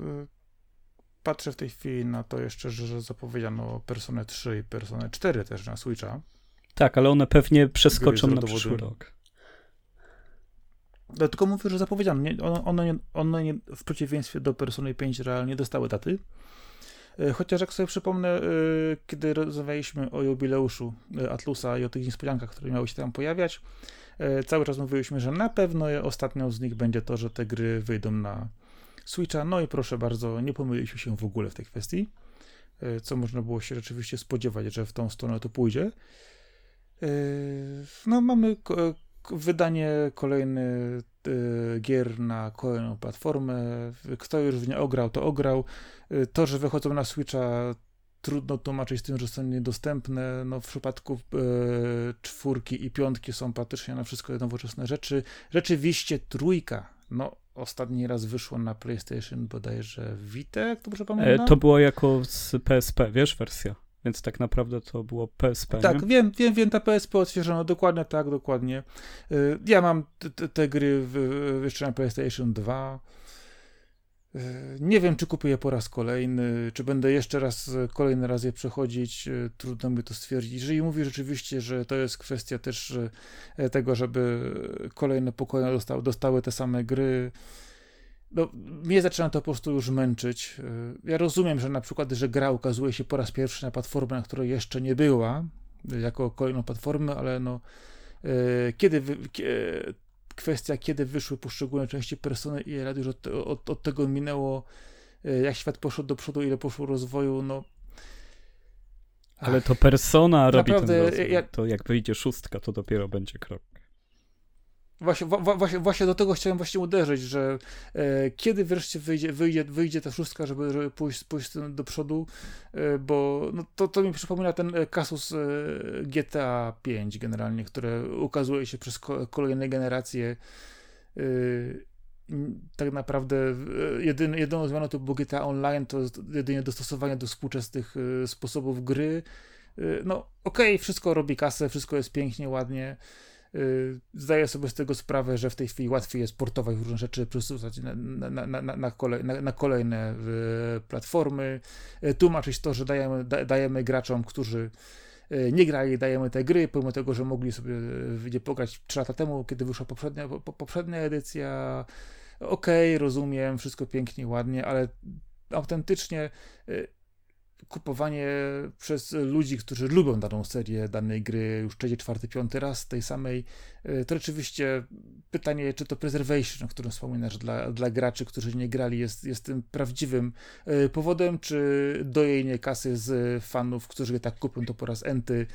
patrzę w tej chwili na to jeszcze, że zapowiedziano Personę 3 i Personę 4 też na Switcha. Tak, ale one pewnie przeskoczą na przyszły rok. No, tylko mówię, że zapowiedziano. Nie, one, one, nie, one nie, w przeciwieństwie do Persony 5 realnie dostały daty. E, chociaż jak sobie przypomnę, e, kiedy rozmawialiśmy o jubileuszu e, Atlusa i o tych niespodziankach, które miały się tam pojawiać, cały czas mówiliśmy, że na pewno ostatnią z nich będzie to, że te gry wyjdą na Switcha. No i proszę bardzo, nie pomyliliśmy się w ogóle w tej kwestii, co można było się rzeczywiście spodziewać, że w tą stronę to pójdzie. No, mamy wydanie kolejny gier na kolejną platformę. Kto już w nie ograł, to ograł. To, że wychodzą na Switcha, trudno tłumaczyć z tym, że są niedostępne. No, w przypadku e, czwórki i piątki są praktycznie na wszystko nowoczesne rzeczy. Rzeczywiście trójka, no ostatni raz wyszło na PlayStation bodajże Vita, jak to dobrze pamiętam? E, to było jako z PSP, wiesz, wersja. Więc tak naprawdę to było PSP. Tak, nie? wiem, wiem, wiem, ta PSP odświeżono, dokładnie tak, dokładnie. Y, ja mam te, te gry w, jeszcze na PlayStation 2. Y, nie wiem, czy kupię je po raz kolejny, czy będę jeszcze raz, kolejny raz je przechodzić. Y, trudno mi to stwierdzić. Jeżeli mówi rzeczywiście, że to jest kwestia też tego, żeby kolejne pokoje dostały, dostały te same gry, no, mnie zaczyna to po prostu już męczyć. Ja rozumiem, że na przykład, że gra ukazuje się po raz pierwszy na platformę, na której jeszcze nie była, jako kolejną platformę, ale no, e, kiedy, kwestia, kiedy wyszły poszczególne części persony i już od, od, od tego minęło, e, jak świat poszedł do przodu, ile poszło rozwoju, no ale to persona robi ten rozwój. Ja... To jak wyjdzie szóstka, to dopiero będzie krok. Właśnie, właśnie, właśnie do tego chciałem właśnie uderzyć, że e, kiedy wreszcie wyjdzie, wyjdzie, wyjdzie ta szóstka, żeby, żeby pójść, pójść do przodu, e, bo no, to, to mi przypomina ten e, kasus e, GTA 5 generalnie, które ukazuje się przez ko kolejne generacje. E, tak naprawdę e, jedyny, jedyną zmianą to było GTA Online, to jedynie dostosowanie do współczesnych sposobów gry. No okej, okay, wszystko robi kasę, wszystko jest pięknie, ładnie, zdaję sobie z tego sprawę, że w tej chwili łatwiej jest portować różne rzeczy, przesuwać na, na, na, na, kolej, kolejne y, platformy, y, tłumaczyć to, że dajemy, dajemy graczom, którzy nie grali, dajemy te gry, pomimo tego, że mogli sobie nie pograć 3 lata temu, kiedy wyszła poprzednia, poprzednia edycja. Okej, okay, rozumiem, wszystko pięknie, ładnie, ale autentycznie kupowanie przez ludzi, którzy lubią daną serię, danej gry już trzeci, czwarty, piąty raz tej samej, e, to rzeczywiście pytanie, czy to preservation, o którym wspominasz, dla, dla graczy, którzy nie grali, jest, jest tym prawdziwym e, powodem, czy dojenie kasy z fanów, którzy tak kupią to po raz enty,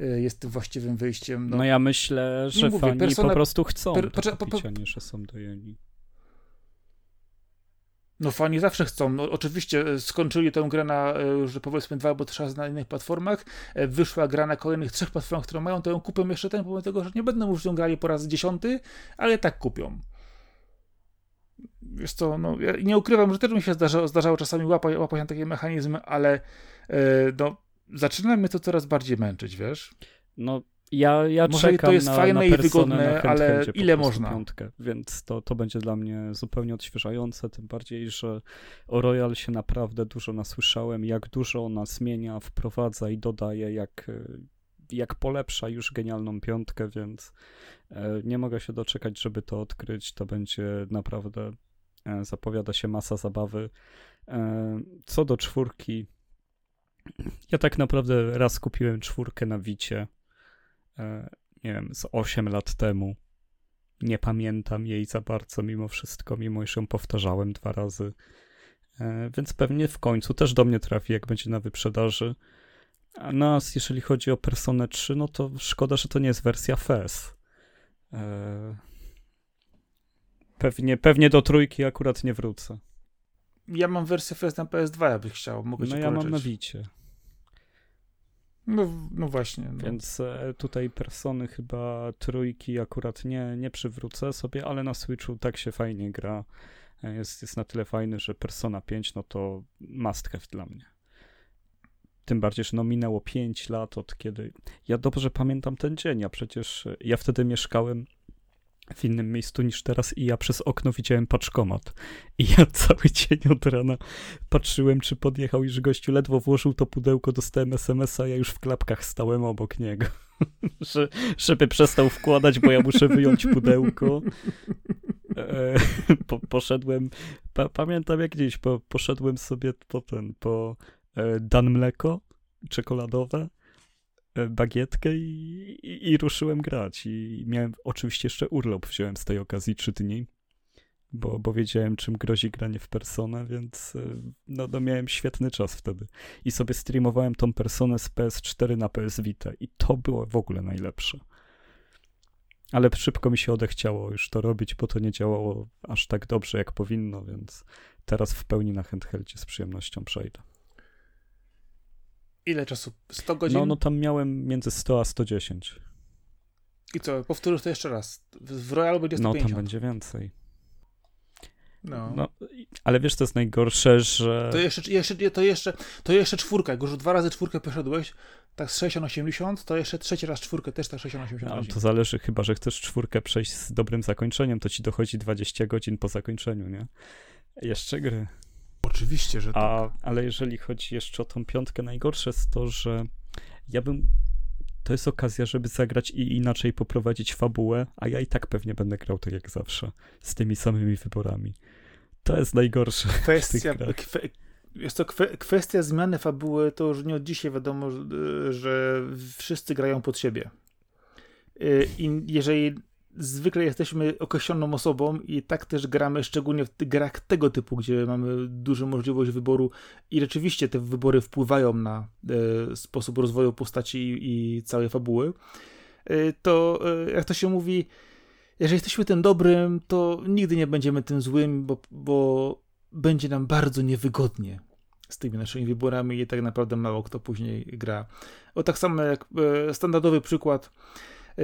e, jest tym właściwym wyjściem. No, no ja myślę, że mówię, fani persona, po prostu chcą per, to kupić, a nie, że są dojeni. No fani zawsze chcą. No, oczywiście e, skończyli tę grę na e, już powiedzmy dwa albo trzy na innych platformach. E, wyszła gra na kolejnych trzech platformach, które mają, ją kupią jeszcze ten, pomimo tego, że nie będą już ją grali po raz dziesiąty, ale tak kupią. Wiesz co, no, ja nie ukrywam, że też mi się zdarzało, zdarzało czasami łapać, łapać na takie mechanizmy, ale no, zaczyna mnie to coraz bardziej męczyć, wiesz? No, ja, ja Może czekam to jest na, fajne na i wygodne, ale ile można? Piątkę, więc to, to będzie dla mnie zupełnie odświeżające, tym bardziej, że o Royal się naprawdę dużo nasłyszałem, jak dużo ona zmienia, wprowadza i dodaje, jak jak polepsza już genialną piątkę, więc e, nie mogę się doczekać, żeby to odkryć. To będzie naprawdę, e, zapowiada się masa zabawy. E, co do czwórki, ja tak naprawdę raz kupiłem czwórkę na Wicie, nie wiem, z 8 lat temu. Nie pamiętam jej za bardzo mimo wszystko, mimo iż ją powtarzałem dwa razy. Więc pewnie w końcu też do mnie trafi, jak będzie na wyprzedaży. A nas, jeżeli chodzi o Personę 3, no to szkoda, że to nie jest wersja FES. Eee, pewnie, pewnie do trójki akurat nie wrócę. Ja mam wersję FES na PS2, jakbyś chciał. Mogę no ja mam na Wicie. No, no właśnie. No. Więc e, tutaj persony chyba trójki akurat nie, nie przywrócę sobie, ale na Switchu tak się fajnie gra. E, jest, jest na tyle fajny, że Persona 5 no to must have dla mnie. Tym bardziej, że no minęło 5 lat od kiedy. Ja dobrze pamiętam ten dzień, a przecież ja wtedy mieszkałem w innym miejscu niż teraz i ja przez okno widziałem paczkomat. I ja cały dzień od rana patrzyłem, czy podjechał, iż gościu ledwo włożył to pudełko, dostałem SMS-a, ja już w klapkach stałem obok niego. Że, żeby przestał wkładać, bo ja muszę wyjąć pudełko. E, po, poszedłem, pa, pamiętam jak dziś, po, poszedłem sobie po ten, po E, dan mleko czekoladowe, bagietkę i, i, i, ruszyłem grać. I miałem oczywiście jeszcze urlop, wziąłem z tej okazji trzy dni, bo, bo wiedziałem, czym grozi granie w personę, więc e, no, no miałem świetny czas wtedy. I sobie streamowałem tą personę z PS4 na PS Vita i to było w ogóle najlepsze. Ale szybko mi się odechciało już to robić, bo to nie działało aż tak dobrze, jak powinno, więc teraz w pełni na handheldzie z przyjemnością przejdę. Ile czasu? 100 godzin? No, no tam miałem między 100 a 110. I co, powtórzysz to jeszcze raz. W Royalu będzie 150. No, tam będzie więcej. No. no. ale wiesz, to jest najgorsze, że... To jeszcze, jeszcze, to jeszcze, to jeszcze czwórka. Jak już dwa razy czwórkę poszedłeś, tak z 60-80, to jeszcze trzeci raz czwórkę też tak 60-80 no, To zależy, chyba, że chcesz czwórkę przejść z dobrym zakończeniem, to ci dochodzi 20 godzin po zakończeniu, nie? Jeszcze gry. Oczywiście, że A, tak. Ale jeżeli chodzi jeszcze o tą piątkę, najgorsze jest to, że ja bym. To jest okazja, żeby zagrać i inaczej poprowadzić fabułę, a ja i tak pewnie będę grał tak jak zawsze, z tymi samymi wyborami. To jest najgorsze. Kwestia, kwe, jest to kwe, kwestia zmiany fabuły, to już nie od dzisiaj wiadomo, że wszyscy grają pod siebie. Y, I jeżeli zwykle jesteśmy określoną osobą i tak też gramy, szczególnie w grach tego typu, gdzie mamy dużą możliwość wyboru i rzeczywiście te wybory wpływają na e, sposób rozwoju postaci i, i całej fabuły, e, to e, jak to się mówi, jeżeli jesteśmy tym dobrym, to nigdy nie będziemy tym złym, bo, bo będzie nam bardzo niewygodnie z tymi naszymi wyborami i tak naprawdę mało kto później gra. O tak samo jak e, standardowy przykład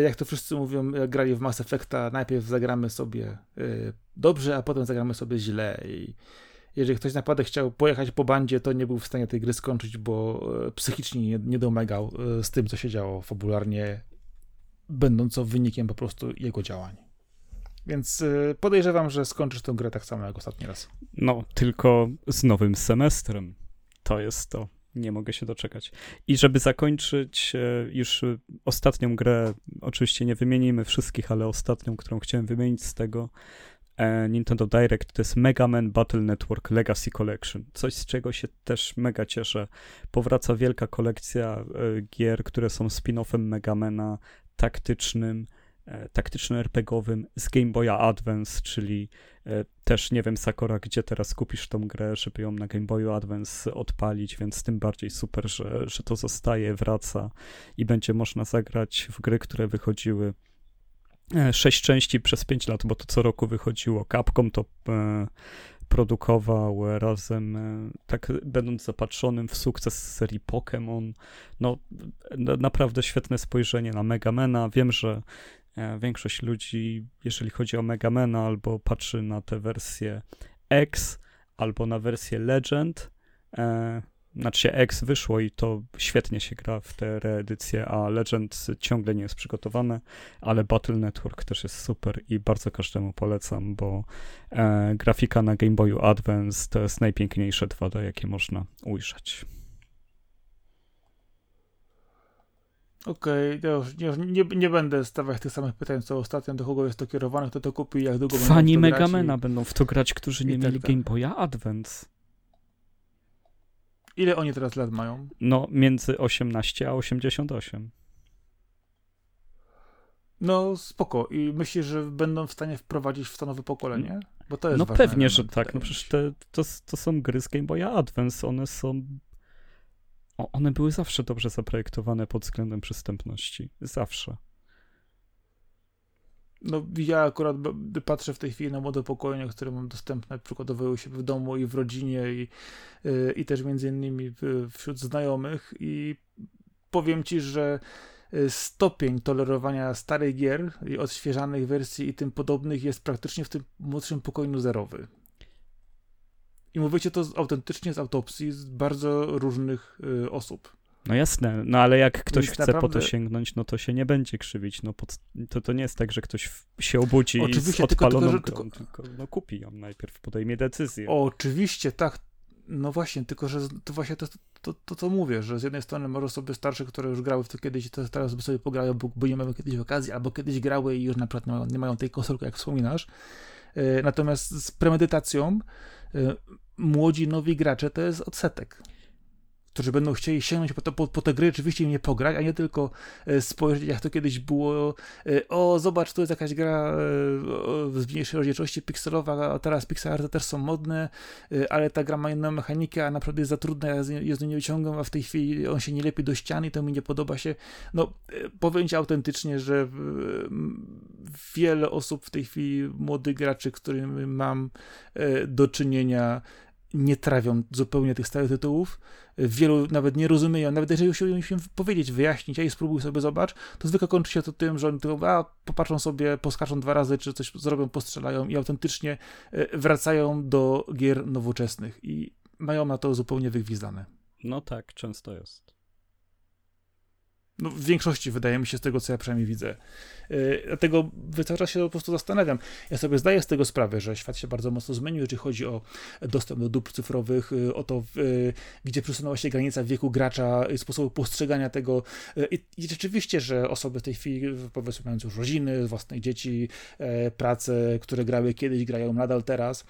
jak to wszyscy mówią, jak grali w Mass Effecta, najpierw zagramy sobie y, dobrze, a potem zagramy sobie źle. I jeżeli ktoś naprawdę chciał pojechać po bandzie, to nie był w stanie tej gry skończyć, bo y, psychicznie nie, nie domagał z tym, co się działo fabularnie, będąco wynikiem po prostu jego działań. Więc podejrzewam, że skończysz tę grę tak samo jak ostatni raz. No, tylko z nowym semestrem. To jest to. Nie mogę się doczekać. I żeby zakończyć e, już ostatnią grę, oczywiście nie wymienimy wszystkich, ale ostatnią, którą chciałem wymienić z tego e, Nintendo Direct, to jest Mega Man Battle Network Legacy Collection. Coś, z czego się też mega cieszę. Powraca wielka kolekcja e, gier, które są spin-offem Megamana, taktycznym, taktyczno-RPGowym z Game Boya Advance, czyli E, też nie wiem, Sakora, gdzie teraz kupisz tą grę, żeby ją na Game Boyu Advance odpalić, więc tym bardziej super, że, że to zostaje, wraca i będzie można zagrać w gry, które wychodziły e, sześć części przez pięć lat, bo to co roku wychodziło. Capcom to e, produkował razem, e, tak będąc zapatrzonym w sukces serii Pokémon. No, naprawdę świetne spojrzenie na Megamena. Wiem, że E, większość ludzi, jeżeli chodzi o Megamena, albo patrzy na tę wersję X, albo na wersję Legend. E, znaczy X wyszło i to świetnie się gra w tę reedycję, a Legend ciągle nie jest przygotowane, ale Battle Network też jest super i bardzo każdemu polecam, bo e, grafika na Game Boyu Advance to jest najpiękniejsze 2D, jakie można ujrzeć. Okej, okay, ja nie, nie, nie, będę stawiać tych samych pytań co ostatnio, do kogo jest to kierowane, kto to kupi, jak długo Fani Megamena i... będą w to grać, którzy nie mieli tak, Game Boya Advance. Ile oni teraz lat mają? No, między 18 a 88. No, spoko. I myślisz, że będą w stanie wprowadzić w to nowe pokolenie? Bo to jest No pewnie, że tak. No przecież te, to, to są gry z Game Boya Advance. One są o, one były zawsze dobrze zaprojektowane pod względem przystępności. Zawsze. No, ja akurat patrzę w tej chwili na młode pokolenie, które mam dostępne przykładowo u siebie w domu i w rodzinie i, y, i też między innymi wśród znajomych i powiem ci, że y, stopień tolerowania starych gier i odświeżanych wersji i tym podobnych jest praktycznie w tym młodszym pokoleniu zerowy. I mówicie to autentycznie z autopsji z bardzo różnych y, osób. No jasne, no ale jak ktoś Więc chce naprawdę... po to sięgnąć, no to się nie będzie krzywić. No pod... to, to nie jest tak, że ktoś się obudzi Oczywiście, z odpaloną tylko, tylko, że, tylko... tylko no, kupi ją najpierw, podejmie decyzję. Oczywiście, tak. No właśnie, tylko że to właśnie to, to, to, to mówię, że z jednej strony może osoby starsze, które już grały w to kiedyś, to teraz by sobie pograły, bo, bo nie mamy kiedyś okazji, albo kiedyś grały i już na przykład nie mają, nie mają tej konsolki, jak wspominasz. Y, natomiast z premedytacją y, młodzi, nowi gracze to jest odsetek którzy będą chcieli sięgnąć po, to, po, po te gry, oczywiście nie pograć, a nie tylko e, spojrzeć, jak to kiedyś było. E, o, zobacz, tu jest jakaś gra z e, mniejszej rozdzielczości pikselowa, a teraz pixel też są modne, ale ta gra ma inną mechanikę, a naprawdę jest za trudna, ja z nią nie wyciągam, a w tej chwili on się nie lepi do ściany, to mi nie podoba się. No, powiem ci autentycznie, że wiele osób w tej chwili, młodych graczy, którymi mam do czynienia, nie trawią zupełnie tych starych tytułów. Wielu nawet nie rozumieją, nawet jeżeli się im powiedzieć, wyjaśnić, a i spróbuj sobie zobacz, to zwykle kończy się to tym, że oni tylko a, popatrzą sobie, poskaczą dwa razy, czy coś zrobią, postrzelają i autentycznie e, wracają do gier nowoczesnych i mają na to zupełnie wygwizdane. No tak, często jest. No, w większości wydaje mi się z tego, co ja przynajmniej widzę. Yy, dlatego cały czas się po prostu zastanawiam. Ja sobie zdaję z tego sprawę, że świat się bardzo mocno zmienił, jeżeli chodzi o dostęp do dóbr cyfrowych, yy, o to, yy, gdzie przesunęła się granica wieku gracza, sposobu postrzegania tego. I, rzeczywiście, że osoby w tej chwili, powiedzmy, mając już rodziny, własne dzieci, prace, które grały kiedyś, grają nadal teraz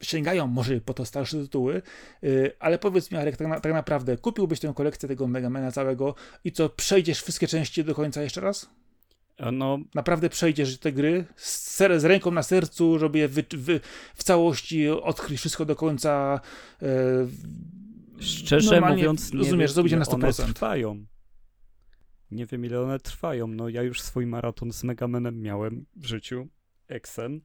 sięgają może po to starsze tytuły, yy, ale powiedz mi, Arek, tak, na, tak, naprawdę kupiłbyś tę kolekcję tego Megamana całego i co, przejdziesz wszystkie części do końca jeszcze raz? No, naprawdę przejdziesz te gry z, z ręką na sercu, żeby je wy, wy, w całości odkryć wszystko do końca. Yy, Szczerze mówiąc, nie rozumiesz, zrobić na 100%. One trwają. Nie wiem, ile one trwają. No, ja już swój maraton z Megamanem miałem w życiu. Exen.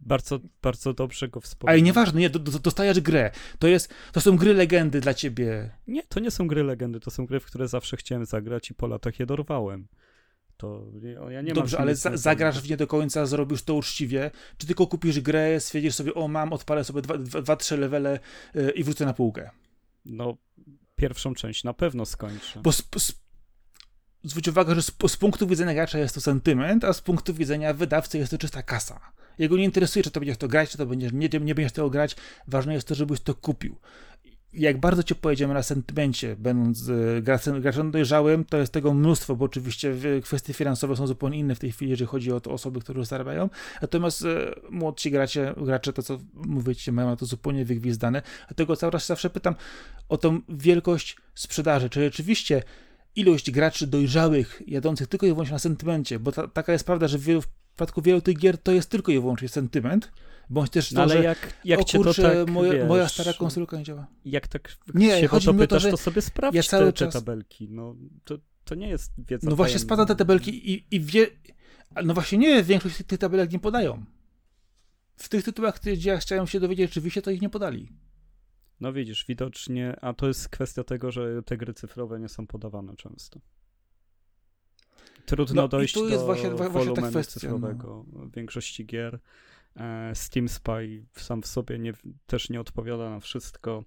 Bardzo, bardzo dobrze go wspominam. Ale nieważne, nie, dostajesz grę. To, jest, to są gry legendy dla ciebie. Nie, to nie są gry legendy, to są gry, w które zawsze chciałem zagrać i po latach je dorwałem. To ja nie Dobrze, ale za, zagrasz w nie do końca, zrobisz to uczciwie, czy tylko kupisz grę, stwierdzisz sobie, o mam, odpalę sobie dwa, dwa, dwa trzy levele yy, i wrócę na półkę. No, pierwszą część na pewno skończę. Bo sp, sp, zwróć uwagę, że z, z punktu widzenia gracza jest to sentyment, a z punktu widzenia wydawcy jest to czysta kasa. Jego nie interesuje, czy to będziesz to grać, czy to będziesz, nie, nie będziesz tego grać. Ważne jest to, żebyś to kupił. Jak bardzo cię pojedziemy na sentymencie, będąc e, graczem dojrzałym, to jest tego mnóstwo, bo oczywiście kwestie finansowe są zupełnie inne w tej chwili, jeżeli chodzi o to osoby, które zarabiają. Natomiast e, młodsi gracze, gracze, to co mówicie, mają to zupełnie wygwizdane. Dlatego cały czas zawsze pytam o tą wielkość sprzedaży. Czy rzeczywiście ilość graczy dojrzałych, jadących tylko i wyłącznie na sentymencie, bo ta, taka jest prawda, że wielu przypadku wielu tych gier to jest tylko i wyłącznie sentyment, bądź też to, no, ale że jak, jak o kurczę, to tak, moja, wiesz, moja, stara konsolka nie działa. Jak tak nie, się chodzi o to pytasz, to, to sobie sprawdź ja cały te, czas... te tabelki. No, to, to nie jest wiedza No właśnie spada te tabelki i, i wie... No właśnie nie, większość tych tabelek nie podają. W tych tytułach, gdzie ja chciałem się dowiedzieć rzeczywiście, to ich nie podali. No widzisz, widocznie, a to jest kwestia tego, że te gry cyfrowe nie są podawane często trudno no, dojść do jest właśnie, właśnie ta kwestia, cyfrowego no. w większości gier. E, Steam Spy sam w sobie nie, też nie odpowiada na wszystko.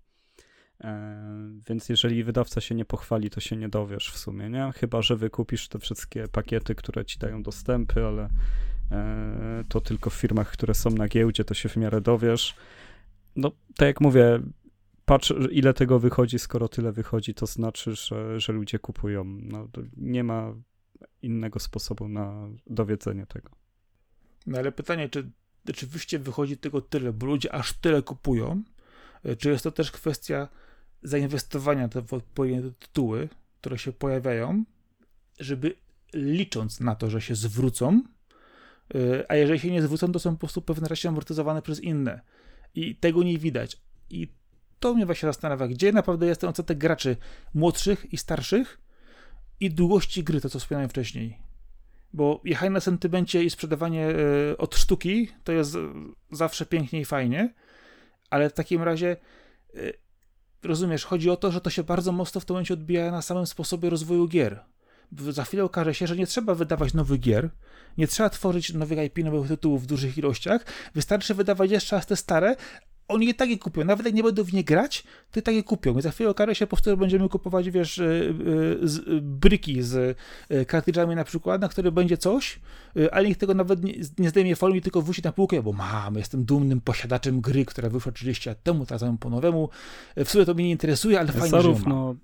E, więc jeżeli wydawca się nie pochwali, to się nie dowiesz w sumie, nie? Chyba, że wykupisz te wszystkie pakiety, które ci dają dostępy, ale e, to tylko w firmach, które są na giełdzie, to się w miarę dowiesz. No, tak jak mówię, patrz ile tego wychodzi, skoro tyle wychodzi, to znaczy, że, że ludzie kupują. No, nie ma innego sposobu na dowiedzenie tego. No ale pytanie, czy rzeczywiście wychodzi tego tyle, bo ludzie aż tyle kupują, e, czy jest to też kwestia zainwestowania w odpowiednie tytuły, które się pojawiają, żeby licząc na to, że się zwrócą, e, a jeżeli się nie zwrócą, to są po prostu pewne rzeczy amortyzowane przez inne. I tego nie widać. I to mnie właśnie zastanawia, gdzie naprawdę jest ten odsetek graczy młodszych i starszych i długości gry, to co wspomniałem wcześniej. Bo jechanie na sentymencie i sprzedawanie e, od sztuki to jest zawsze pięknie i fajnie, ale w takim razie e, rozumiesz, chodzi o to, że to się bardzo mocno w tym momencie odbija na samym sposobie rozwoju gier. Za chwilę okaże się, że nie trzeba wydawać nowych gier, nie trzeba tworzyć nowych IP, nowych tytułów w dużych ilościach, wystarczy wydawać jeszcze raz te stare, oni je tak je kupią. Nawet jak nie będą w nie grać, to i tak je kupią. I za chwilę okaże się po prostu, że będziemy kupować, wiesz, e, e, z, e, bryki z kartridżami na przykład, na które będzie coś, ale nikt tego nawet nie, nie zdejmie folii, tylko wróci na półkę, bo mam, jestem dumnym posiadaczem gry, która wyszła 30 lat temu, teraz po nowemu. W sumie to mnie nie interesuje, ale fajnie, Zarówno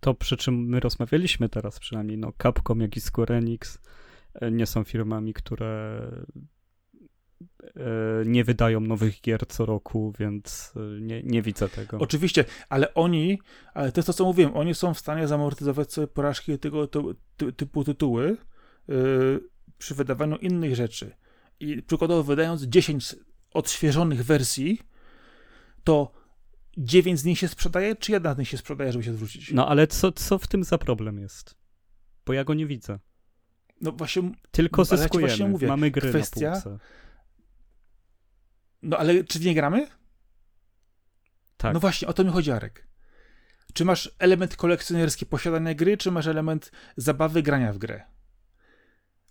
to, przy czym my rozmawialiśmy teraz przynajmniej, no Capcom, jak i Square Enix nie są firmami, które nie wydają nowych gier co roku, więc e, nie, nie widzę tego. Oczywiście, ale oni, ale to jest to, co mówiłem, oni są w stanie zamortyzować sobie porażki tego ty, typu tytuły yy, przy wydawaniu innych rzeczy. I przykładowo wydając 10 odświeżonych wersji, to 9 z nich się sprzedaje, czy jedna z nich się sprzedaje, żeby się zwrócić? No ale co, co w tym za problem jest? Bo ja go nie widzę. No właśnie. Tylko zyskujemy. Ja właśnie mówię, Mamy gry kwestia, na półce. No ale czy w nie gramy? Tak. No właśnie, o to mi chodzi, Arek. Czy masz element kolekcjonerski posiadania gry, czy masz element zabawy grania w grę?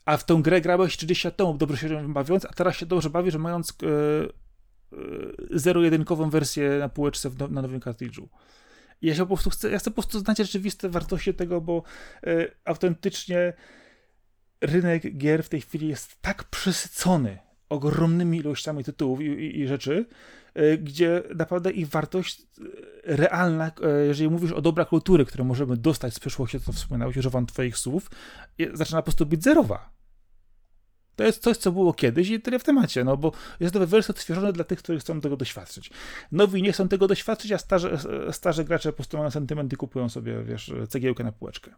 A w tą grę grałeś 30 lat temu, dobrze się bawiąc, a teraz się dobrze bawisz, mając yy, yy, zero-jedynkową wersję na półeczce w, na nowym kartridżu. ja się po prostu chcę, ja chcę po prostu znać rzeczywiste wartości tego, bo yy, autentycznie rynek gier w tej chwili jest tak przesycony ogromnymi ilościami tytułów i, i, i rzeczy, e, gdzie naprawdę ich wartość e, realna, e, jeżeli mówisz o dobra kultury, które możemy dostać z przeszłości, to wspominałeś, używam twoich słów, zaczyna po prostu być zerowa. To jest coś, co było kiedyś i tyle w temacie, no bo jest to wersja odświeżona dla tych, którzy chcą tego doświadczyć. Nowi nie chcą tego doświadczyć, a starzy, starzy gracze po prostu mają sentymenty kupują sobie, wiesz, cegiełkę na półeczkę.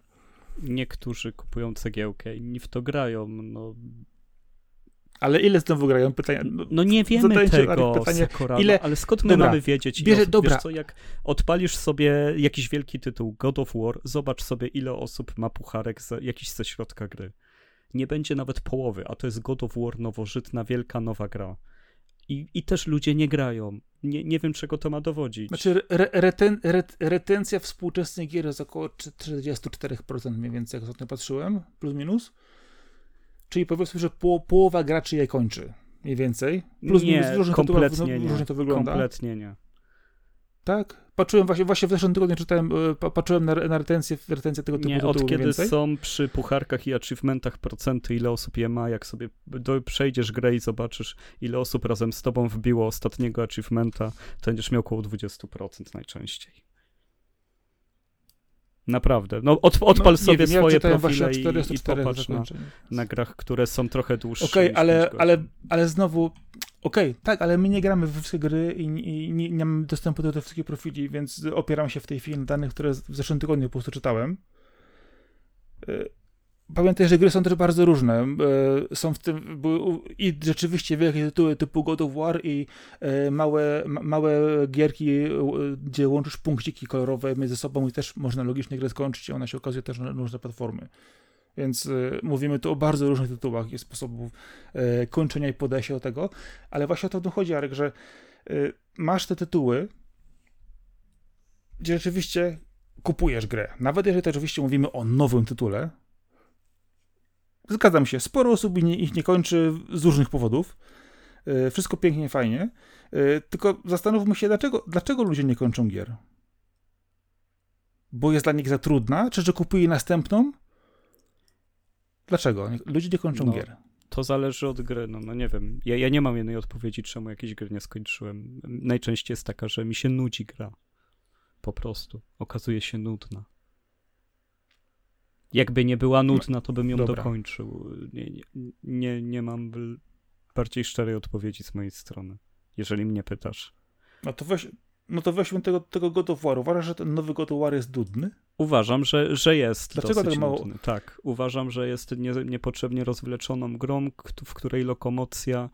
Niektórzy kupują cegiełkę, inni w to grają, no ale ile znowu grają? Pytania, no, no nie wiemy tego, pytanie, ile... ale skąd my dobra, mamy wiedzieć? Bierze, osób, dobra. Wiesz co, jak odpalisz sobie jakiś wielki tytuł, God of War, zobacz sobie, ile osób ma pucharek, z, jakiś ze środka gry. Nie będzie nawet połowy, a to jest God of War nowożytna, wielka, nowa gra. I, i też ludzie nie grają. Nie, nie wiem, czego to ma dowodzić. Znaczy, re, reten, re, retencja współczesnych gier jest około 44% mniej więcej, jak ostatnio patrzyłem, plus minus. Czyli powiedzmy, że po, połowa graczy je kończy. Mniej więcej. Plus nie, minus, różnie kompletnie to, nie. Różnie to wygląda. Kompletnie nie. Tak? Patrzyłem właśnie, właśnie w zeszłym tygodniu czytałem, e, patrzyłem na, na retencję, retencję tego typu Nie, od kiedy są przy pucharkach i achievementach procenty, ile osób je ma, jak sobie do, przejdziesz grę i zobaczysz, ile osób razem z tobą wbiło ostatniego achievementa, to będziesz miał około 20% najczęściej. Naprawdę. No od, odpal no, sobie wiem, swoje ja profile i, i popatrz na, na, grach, które są trochę dłuższe. Okej, okay, ale, ale, ale znowu, okej, okay, tak, ale my nie gramy w wszystkie gry i, i, nie, nie mamy dostępu do tych wszystkich profili, więc opieram się w tej chwili na danych, które w zeszłym tygodniu po prostu czytałem. Pamiętaj, że gry są też bardzo różne. E, są w tym i rzeczywiście wielkie tytuły typu God of War i e, małe, małe gierki, e, gdzie łączysz punkciki kolorowe między sobą i też można logicznie grę skończyć i ona się okazuje też na różne platformy. Więc mówimy tu o bardzo różnych tytułach i sposobów kończenia i podejścia do tego, ale właśnie o to tu chodzi, Arek, że masz te tytuły, gdzie rzeczywiście kupujesz grę. Nawet jeżeli to oczywiście mówimy o nowym tytule, Zgadzam się, sporo osób ich nie kończy z różnych powodów. E, wszystko pięknie, fajnie. E, tylko zastanówmy się, dlaczego, dlaczego ludzie nie kończą gier? Bo jest dla nich za trudna? Czy że kupuje następną? Dlaczego? Ludzie nie kończą no, gier. To zależy od gry, no, no nie wiem. Ja, ja nie mam jednej odpowiedzi, czemu jakiejś gry nie skończyłem. Najczęściej jest taka, że mi się nudzi gra. po prostu. Okazuje się nudna. Jakby nie była nudna, to bym ją Dobra. dokończył. Nie, nie, nie, mam bardziej szczerej odpowiedzi z mojej strony, jeżeli mnie pytasz. No to weź, no to weźmy tego, tego God of War. Uważasz, że ten nowy God of War jest nudny? Uważam, że, że jest Dlaczego dosyć tak mało... nudny. Tak, uważam, że jest nie, niepotrzebnie rozwleczoną grą, w której lokomocja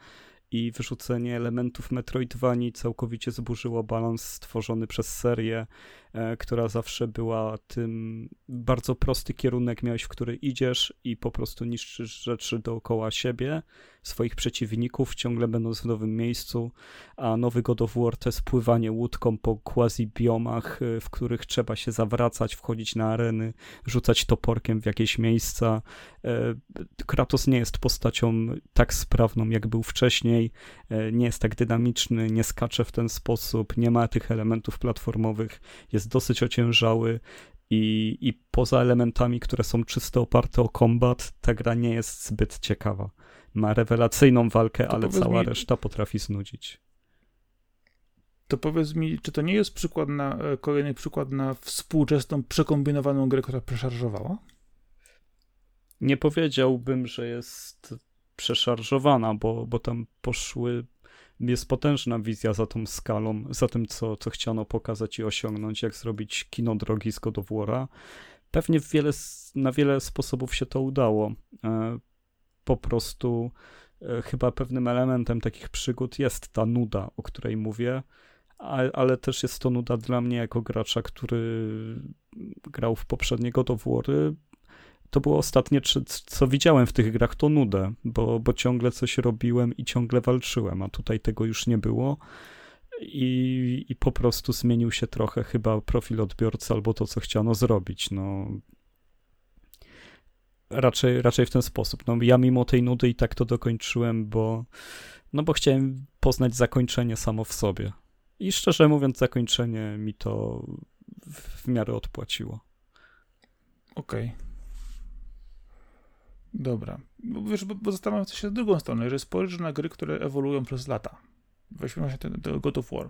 i wyrzucenie elementów Metroidvanii całkowicie zburzyło balans stworzony przez serię, która zawsze była tym bardzo prosty kierunek miałeś, w który idziesz i po prostu niszczysz rzeczy dookoła siebie, swoich przeciwników, ciągle będąc w nowym miejscu, a nowy God of War to jest pływanie łódką po quasi-biomach, e, w których trzeba się zawracać, wchodzić na areny, rzucać toporkiem w jakieś miejsca. E, Kratos nie jest postacią tak sprawną, jak był wcześniej, e, nie jest tak dynamiczny, nie skacze w ten sposób, nie ma tych elementów platformowych, jest dosyć ociężały i, i poza elementami, które są czysto oparte o kombat, ta gra nie jest zbyt ciekawa. Ma rewelacyjną walkę, to ale cała mi, reszta potrafi znudzić. To powiedz mi, czy to nie jest przykład na, e, kolejny przykład na współczesną, przekombinowaną grę, która przeszarżowała? Nie powiedziałbym, że jest przeszarżowana, bo, bo tam poszły jest potężna wizja za tą skalą, za tym, co, co chciano pokazać i osiągnąć, jak zrobić kino drogi z God of War'a. Pewnie wiele, na wiele sposobów się to udało. E, po prostu e, chyba pewnym elementem takich przygód jest ta nuda, o której mówię, ale też jest to nuda dla mnie jako gracza, który grał w poprzednie God of War'y, to było ostatnie, co widziałem w tych grach, to nudę, bo, bo ciągle coś robiłem i ciągle walczyłem, a tutaj tego już nie było. I, I po prostu zmienił się trochę chyba profil odbiorcy albo to, co chciano zrobić. No, raczej, raczej w ten sposób. No, ja mimo tej nudy i tak to dokończyłem, bo, no bo chciałem poznać zakończenie samo w sobie. I szczerze mówiąc, zakończenie mi to w, w miarę odpłaciło. Okej. Okay. Dobra. Bo, wiesz, bo, bo zastanawiam się z drugą stronę, że spojrzysz na gry, które ewoluują przez lata. Weźmy właśnie ten, ten God of War.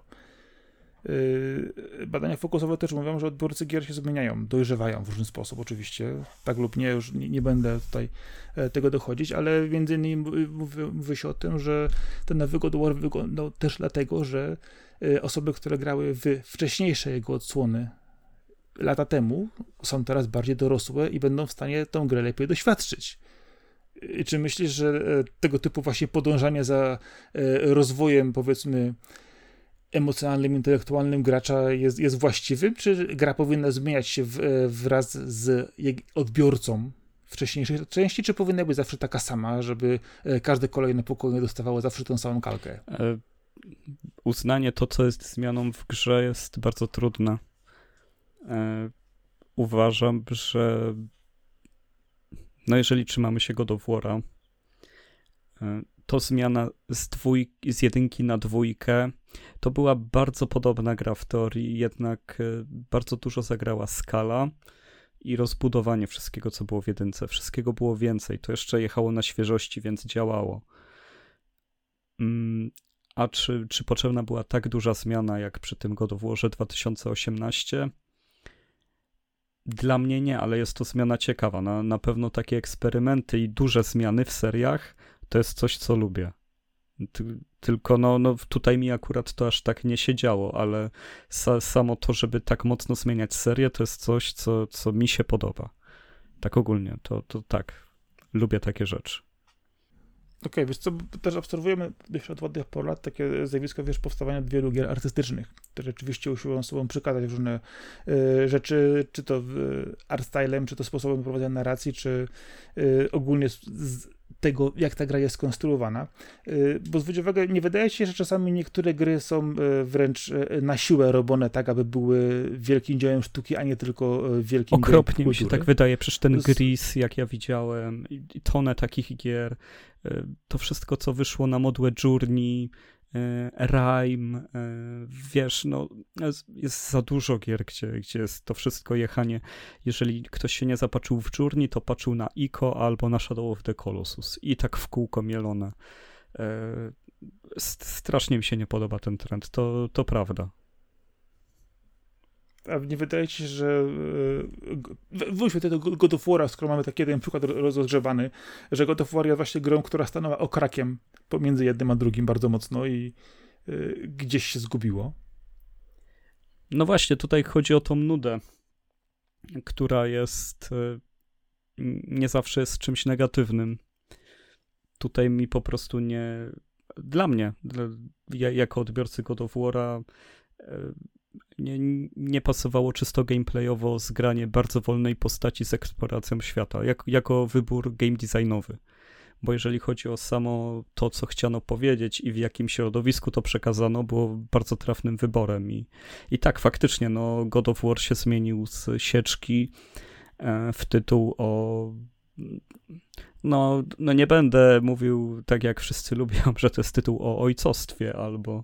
Yy, badania fokusowe też mówią, że odbiorcy gier się zmieniają, dojrzewają w różny sposób oczywiście, tak lub nie, już nie, nie będę tutaj e, tego dochodzić, ale między innymi mówi, mówi się o tym, że ten nowy God of War wyglądał też dlatego, że e, osoby, które grały w wcześniejsze jego odsłony lata temu, są teraz bardziej dorosłe i będą w stanie tą grę lepiej doświadczyć. Czy myślisz, że e, tego typu właśnie podążanie za e, rozwojem, powiedzmy, emocjonalnym, intelektualnym gracza jest, jest właściwym, czy gra powinna zmieniać się w, e, wraz z odbiorcą wcześniejszej części, czy powinna być zawsze taka sama, żeby każde kolejne pokolenie dostawało zawsze tą samą kalkę? Uznanie to, co jest zmianą w grze, jest bardzo trudne. Uważam, że no jeżeli trzymamy się God of War'a, e, to zmiana z, z jedynki na dwójkę to była bardzo podobna gra w teorii, jednak e, bardzo dużo zagrała skala i rozbudowanie wszystkiego, co było w jedynce. Wszystkiego było więcej. To jeszcze jechało na świeżości, więc działało. Mm, a czy, czy potrzebna była tak duża zmiana, jak przy tym God of Warze 2018? Dla mnie nie, ale jest to zmiana ciekawa. Na, na pewno takie eksperymenty i duże zmiany w seriach to jest coś, co lubię. Tylko no, no tutaj mi akurat to aż tak nie się działo, ale sa, samo to, żeby tak mocno zmieniać serię, to jest coś, co, co mi się podoba. Tak ogólnie, to, to tak. Lubię takie rzeczy. Okej, okay, wiesz co, też obserwujemy już od ładnych po lat takie zjawisko, wiesz, powstawania wielu gier artystycznych, które rzeczywiście usiłują sobą przykazać różne y, rzeczy, czy to y, art stylem, czy to sposobem prowadzenia narracji, czy y, ogólnie z, z tego, jak ta gra jest skonstruowana. Bo zwróć uwagę, nie wydaje się, że czasami niektóre gry są wręcz na siłę robione tak, aby były wielkim dziełem sztuki, a nie tylko wielkim Okropnie mi się tak wydaje, przecież ten Gris, jak ja widziałem, i tonę takich gier, to wszystko, co wyszło na modłę Journey, e, Rime, e, wiesz, no jest za dużo gier, gdzie, gdzie jest to wszystko jechanie. Jeżeli ktoś się nie zapatrzył w Journey, to patrzył na Ico albo na Shadow of the Colossus i tak w kółko mielone. Strasznie mi się nie podoba ten trend, to, to prawda. A nie wydaje ci się, że e, wróćmy do God of War'a, skoro mamy taki jeden przykład rozgrzebany, że God of War jest właśnie grą, która stanęła okrakiem pomiędzy jednym a drugim bardzo mocno i y, gdzieś się zgubiło. No właśnie, tutaj chodzi o tą nudę, która jest y, nie zawsze jest czymś negatywnym. Tutaj mi po prostu nie. Dla mnie, dla, ja, jako odbiorcy God of War'a, nie, nie pasowało czysto gameplayowo zgranie bardzo wolnej postaci z eksploracją świata, jak, jako wybór game designowy bo jeżeli chodzi o samo to, co chciano powiedzieć i w jakim środowisku to przekazano, było bardzo trafnym wyborem. I, i tak, faktycznie, no, God of War się zmienił z sieczki e, w tytuł o no, no nie będę mówił tak jak wszyscy lubią, że to jest tytuł o ojcostwie albo,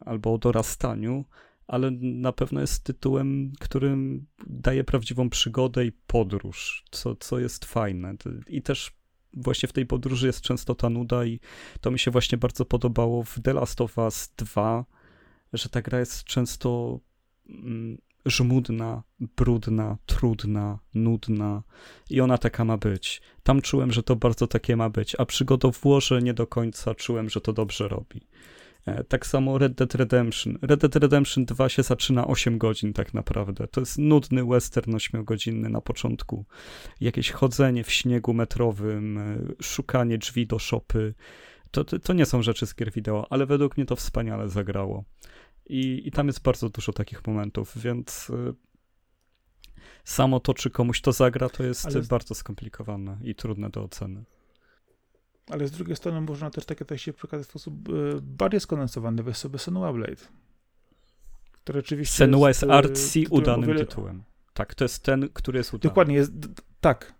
albo o dorastaniu, ale na pewno jest tytułem, którym daje prawdziwą przygodę i podróż, co, co jest fajne. I też właśnie w tej podróży jest często ta nuda i to mi się właśnie bardzo podobało w The Last of Us 2, że ta gra jest często mm, żmudna, brudna, trudna, nudna i ona taka ma być. Tam czułem, że to bardzo takie ma być, a przy God of Warze nie do końca czułem, że to dobrze robi. E, tak samo Red Dead Redemption. Red Dead Redemption 2 się zaczyna 8 godzin tak naprawdę. To jest nudny western 8-godzinny na początku. Jakieś chodzenie w śniegu metrowym, e, szukanie drzwi do szopy. To, to, to nie są rzeczy z gier wideo, ale według mnie to wspaniale zagrało. I, i tam jest bardzo dużo takich momentów, więc e, samo to, czy komuś to zagra, to jest ale... bardzo skomplikowane i trudne do oceny. Ale z drugiej strony można też takie tekście przekazać w sposób e, bardziej skondensowany. Weź sobie Senua Blade. Który rzeczywiście Senua jest, jest artsy udanym wiele... tytułem. Tak, to jest ten, który jest udany. Dokładnie, jest, tak.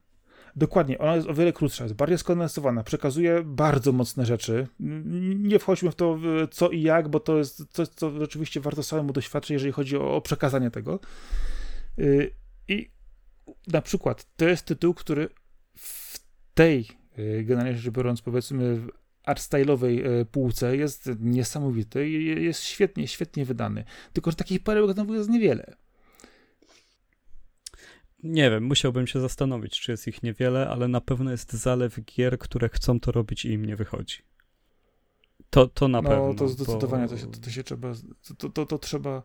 Dokładnie, ona jest o wiele krótsza, jest bardziej skondensowana, przekazuje bardzo mocne rzeczy. Nie wchodźmy w to co i jak, bo to jest coś, co rzeczywiście warto samemu doświadczyć, jeżeli chodzi o, przekazanie tego. Y, I na przykład to jest tytuł, który w tej generalnie rzecz biorąc, powiedzmy, w artstyle'owej y, półce jest niesamowity i jest świetnie, świetnie wydany. Tylko, że takich perełek znowu jest niewiele. Nie wiem, musiałbym się zastanowić, czy jest ich niewiele, ale na pewno jest zalew gier, które chcą to robić i im nie wychodzi. To, to na no, pewno. No, to zdecydowanie bo... to, się, to, to się trzeba, to, to, to trzeba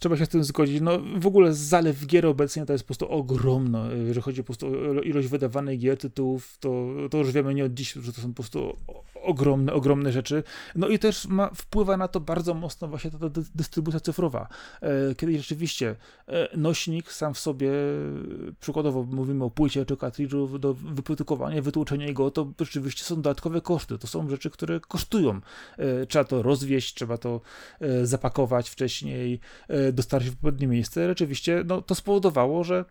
trzeba się z tym zgodzić. No w ogóle zalew gier obecnie to jest po prostu ogromno. Jeżeli chodzi po prostu o ilość wydawanych gier, tytułów, to, to już wiemy nie od dziś, że to są po prostu ogromne, ogromne rzeczy. No i też ma, wpływa na to bardzo mocno właśnie ta, ta dystrybucja cyfrowa. E, kiedy rzeczywiście e, nośnik sam w sobie, przykładowo mówimy o płycie czy kartridżu, do wyprodukowania, wytłuczenia go, to rzeczywiście są dodatkowe koszty. To są rzeczy, które kosztują. E, trzeba to rozwieść, trzeba to zapakować wcześniej, dostarczyć w odpowiednie miejsce, rzeczywiście no, to spowodowało, że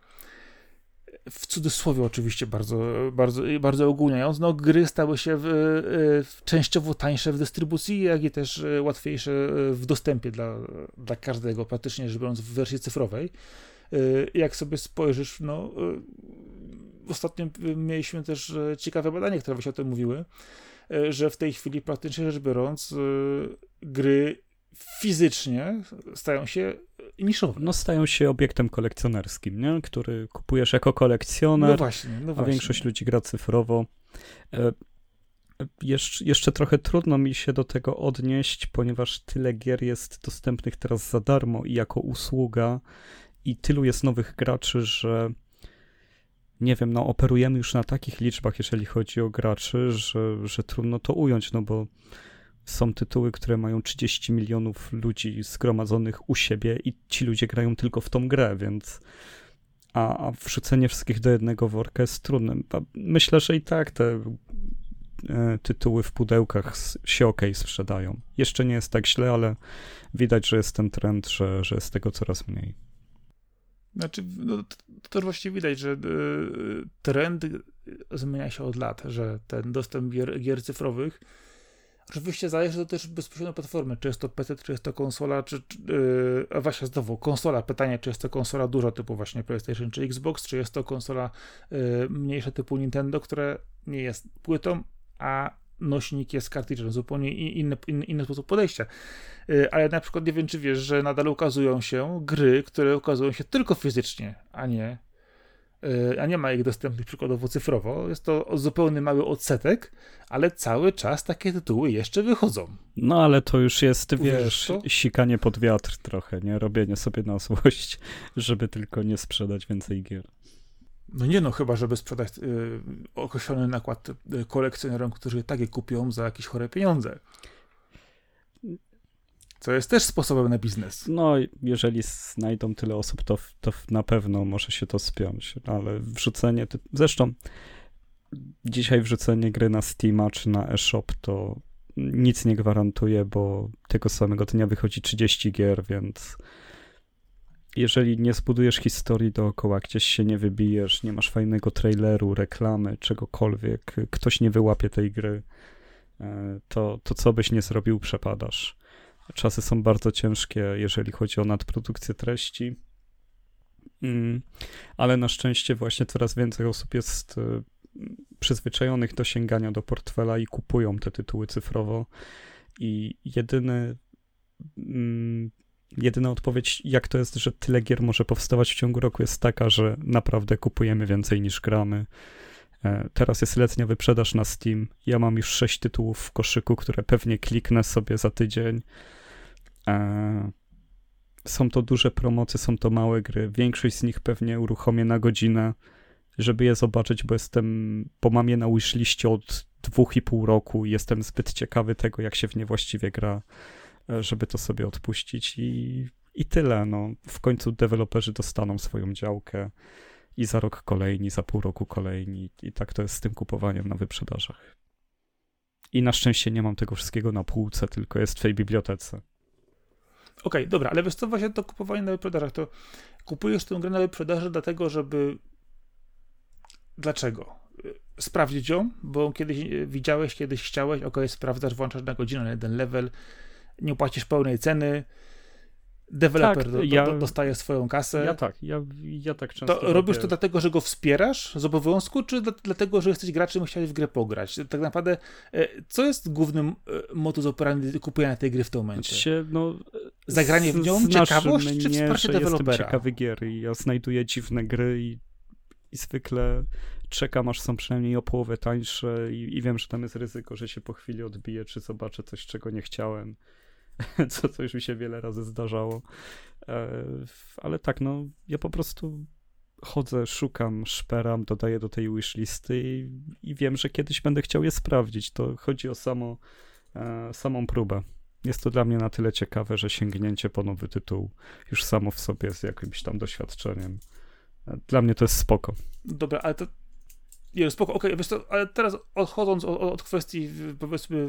w cudzysłowie oczywiście bardzo, bardzo, bardzo ogólniając, no, gry stały się w, w częściowo tańsze w dystrybucji, jak i też łatwiejsze w dostępie dla, dla każdego, praktycznie rzecz biorąc w wersji cyfrowej. Jak sobie spojrzysz, no, ostatnio mieliśmy też ciekawe badania, które właśnie o tym mówiły, że w tej chwili praktycznie rzecz biorąc gry fizycznie stają się niszowe. No stają się obiektem kolekcjonerskim, nie? który kupujesz jako kolekcjoner, no właśnie, no właśnie. a większość ludzi gra cyfrowo. E, jeszcze, jeszcze trochę trudno mi się do tego odnieść, ponieważ tyle gier jest dostępnych teraz za darmo i jako usługa i tylu jest nowych graczy, że nie wiem, no operujemy już na takich liczbach, jeżeli chodzi o graczy, że, że trudno to ująć, no bo są tytuły, które mają 30 milionów ludzi zgromadzonych u siebie i ci ludzie grają tylko w tą grę, więc a, a wrzucenie wszystkich do jednego worka jest trudne. Myślę, że i tak te e, tytuły w pudełkach się ok sprzedają. Jeszcze nie jest tak źle, ale widać, że jest ten trend, że, że jest tego coraz mniej. Znaczy, no, to, to też właściwie widać, że y, trend zmienia się od lat, że ten dostęp gier, gier cyfrowych Oczywiście zależy to też bezpośrednio platformy, czy jest to PC, czy jest to konsola, czy, yy, a właśnie znowu, konsola, pytanie, czy jest to konsola duża typu właśnie PlayStation czy Xbox, czy jest to konsola yy, mniejsza typu Nintendo, która nie jest płytą, a nośnik jest kartridżem, zupełnie inny, inny, inny sposób podejścia. Y, ale na przykład nie wiem, czy wiesz, że nadal ukazują się gry, które ukazują się tylko fizycznie, a nie a nie ma ich dostępnych przykładowo cyfrowo. Jest to zupełnie mały odsetek, ale cały czas takie tytuły jeszcze wychodzą. No ale to już jest, wiesz, to? sikanie pod wiatr trochę, nie? Robienie sobie na złość, żeby tylko nie sprzedać więcej gier. No nie no, chyba żeby sprzedać y, określony nakład y, kolekcjonerom, którzy tak je kupią za jakieś chore pieniądze. Co jest też sposobem na biznes. No, jeżeli znajdą tyle osób, to, to na pewno może się to spiąć, ale wrzucenie, zresztą dzisiaj wrzucenie gry na Steama czy na eShop to nic nie gwarantuje, bo tego samego dnia wychodzi 30 gier, więc jeżeli nie zbudujesz historii dookoła, gdzieś się nie wybijesz, nie masz fajnego traileru, reklamy, czegokolwiek, ktoś nie wyłapie tej gry, e, to, to co byś nie zrobił, przepadasz. Czasy są bardzo ciężkie, jeżeli chodzi o nadprodukcję treści, mm, ale na szczęście właśnie coraz więcej osób jest e, przyzwyczajonych do sięgania do portfela i kupują te tytuły cyfrowo. I jedyny mm, jedyna odpowiedź, jak to jest, że tyle gier może powstawać w ciągu roku, jest taka, że naprawdę kupujemy więcej niż gramy. E, teraz jest letnia wyprzedaż na Steam. Ja mam już sześć tytułów w koszyku, które pewnie kliknę sobie za tydzień. Są to duże promocje, są to małe gry. Większość z nich pewnie uruchomię na godzinę, żeby je zobaczyć, bo jestem, bo mam je na wishliście od dwóch i pół roku i jestem zbyt ciekawy tego, jak się w nie właściwie gra. E, żeby to sobie odpuścić i, i tyle. No. W końcu deweloperzy dostaną swoją działkę i za rok kolejni, za pół roku kolejni i tak to jest z tym kupowaniem na wyprzedażach. I na szczęście nie mam tego wszystkiego na półce, tylko jest w tej bibliotece. Okay, dobra, ale wiesz co, właśnie to kupowanie na wyprzedażach, to kupujesz tę grę na wyprzedaży dlatego, żeby... Dlaczego? Sprawdzić ją, bo kiedyś widziałeś, kiedyś chciałeś, ok, sprawdzasz, włączasz na godzinę na jeden level, nie płacisz pełnej ceny, deweloper tak, do, ja, do, dostaje swoją kasę. Ja tak, ja, ja tak często. To robisz to dlatego, że go wspierasz z obowiązku, czy dlatego, że jesteś graczem i chciałeś w grę pograć? Tak naprawdę, e, co jest głównym e, modus operandi kupienia tej gry w tym momencie? Się, no, Zagranie w nią, ciekawość, mnie, czy wsparcie dewelopera? Jestem ciekawy gier i ja znajduję dziwne gry i, i zwykle czekam, aż są przynajmniej o połowę tańsze i, i wiem, że tam jest ryzyko, że się po chwili odbije, czy zobaczę coś, czego nie chciałem. co, co już mi się wiele razy zdarzało. E, ale tak, no, ja po prostu chodzę, szukam, szperam, dodaję do tej wishlisty i, i wiem, że kiedyś będę chciał je sprawdzić. To chodzi o samo, e, samą próbę. Jest to dla mnie na tyle ciekawe, że sięgnięcie po nowy tytuł już samo w sobie jest jakimś tam doświadczeniem. E, dla mnie to jest spoko. Dobra, ale to nie, spoko, okej, okay, ale teraz odchodząc od, od kwestii, powiedzmy,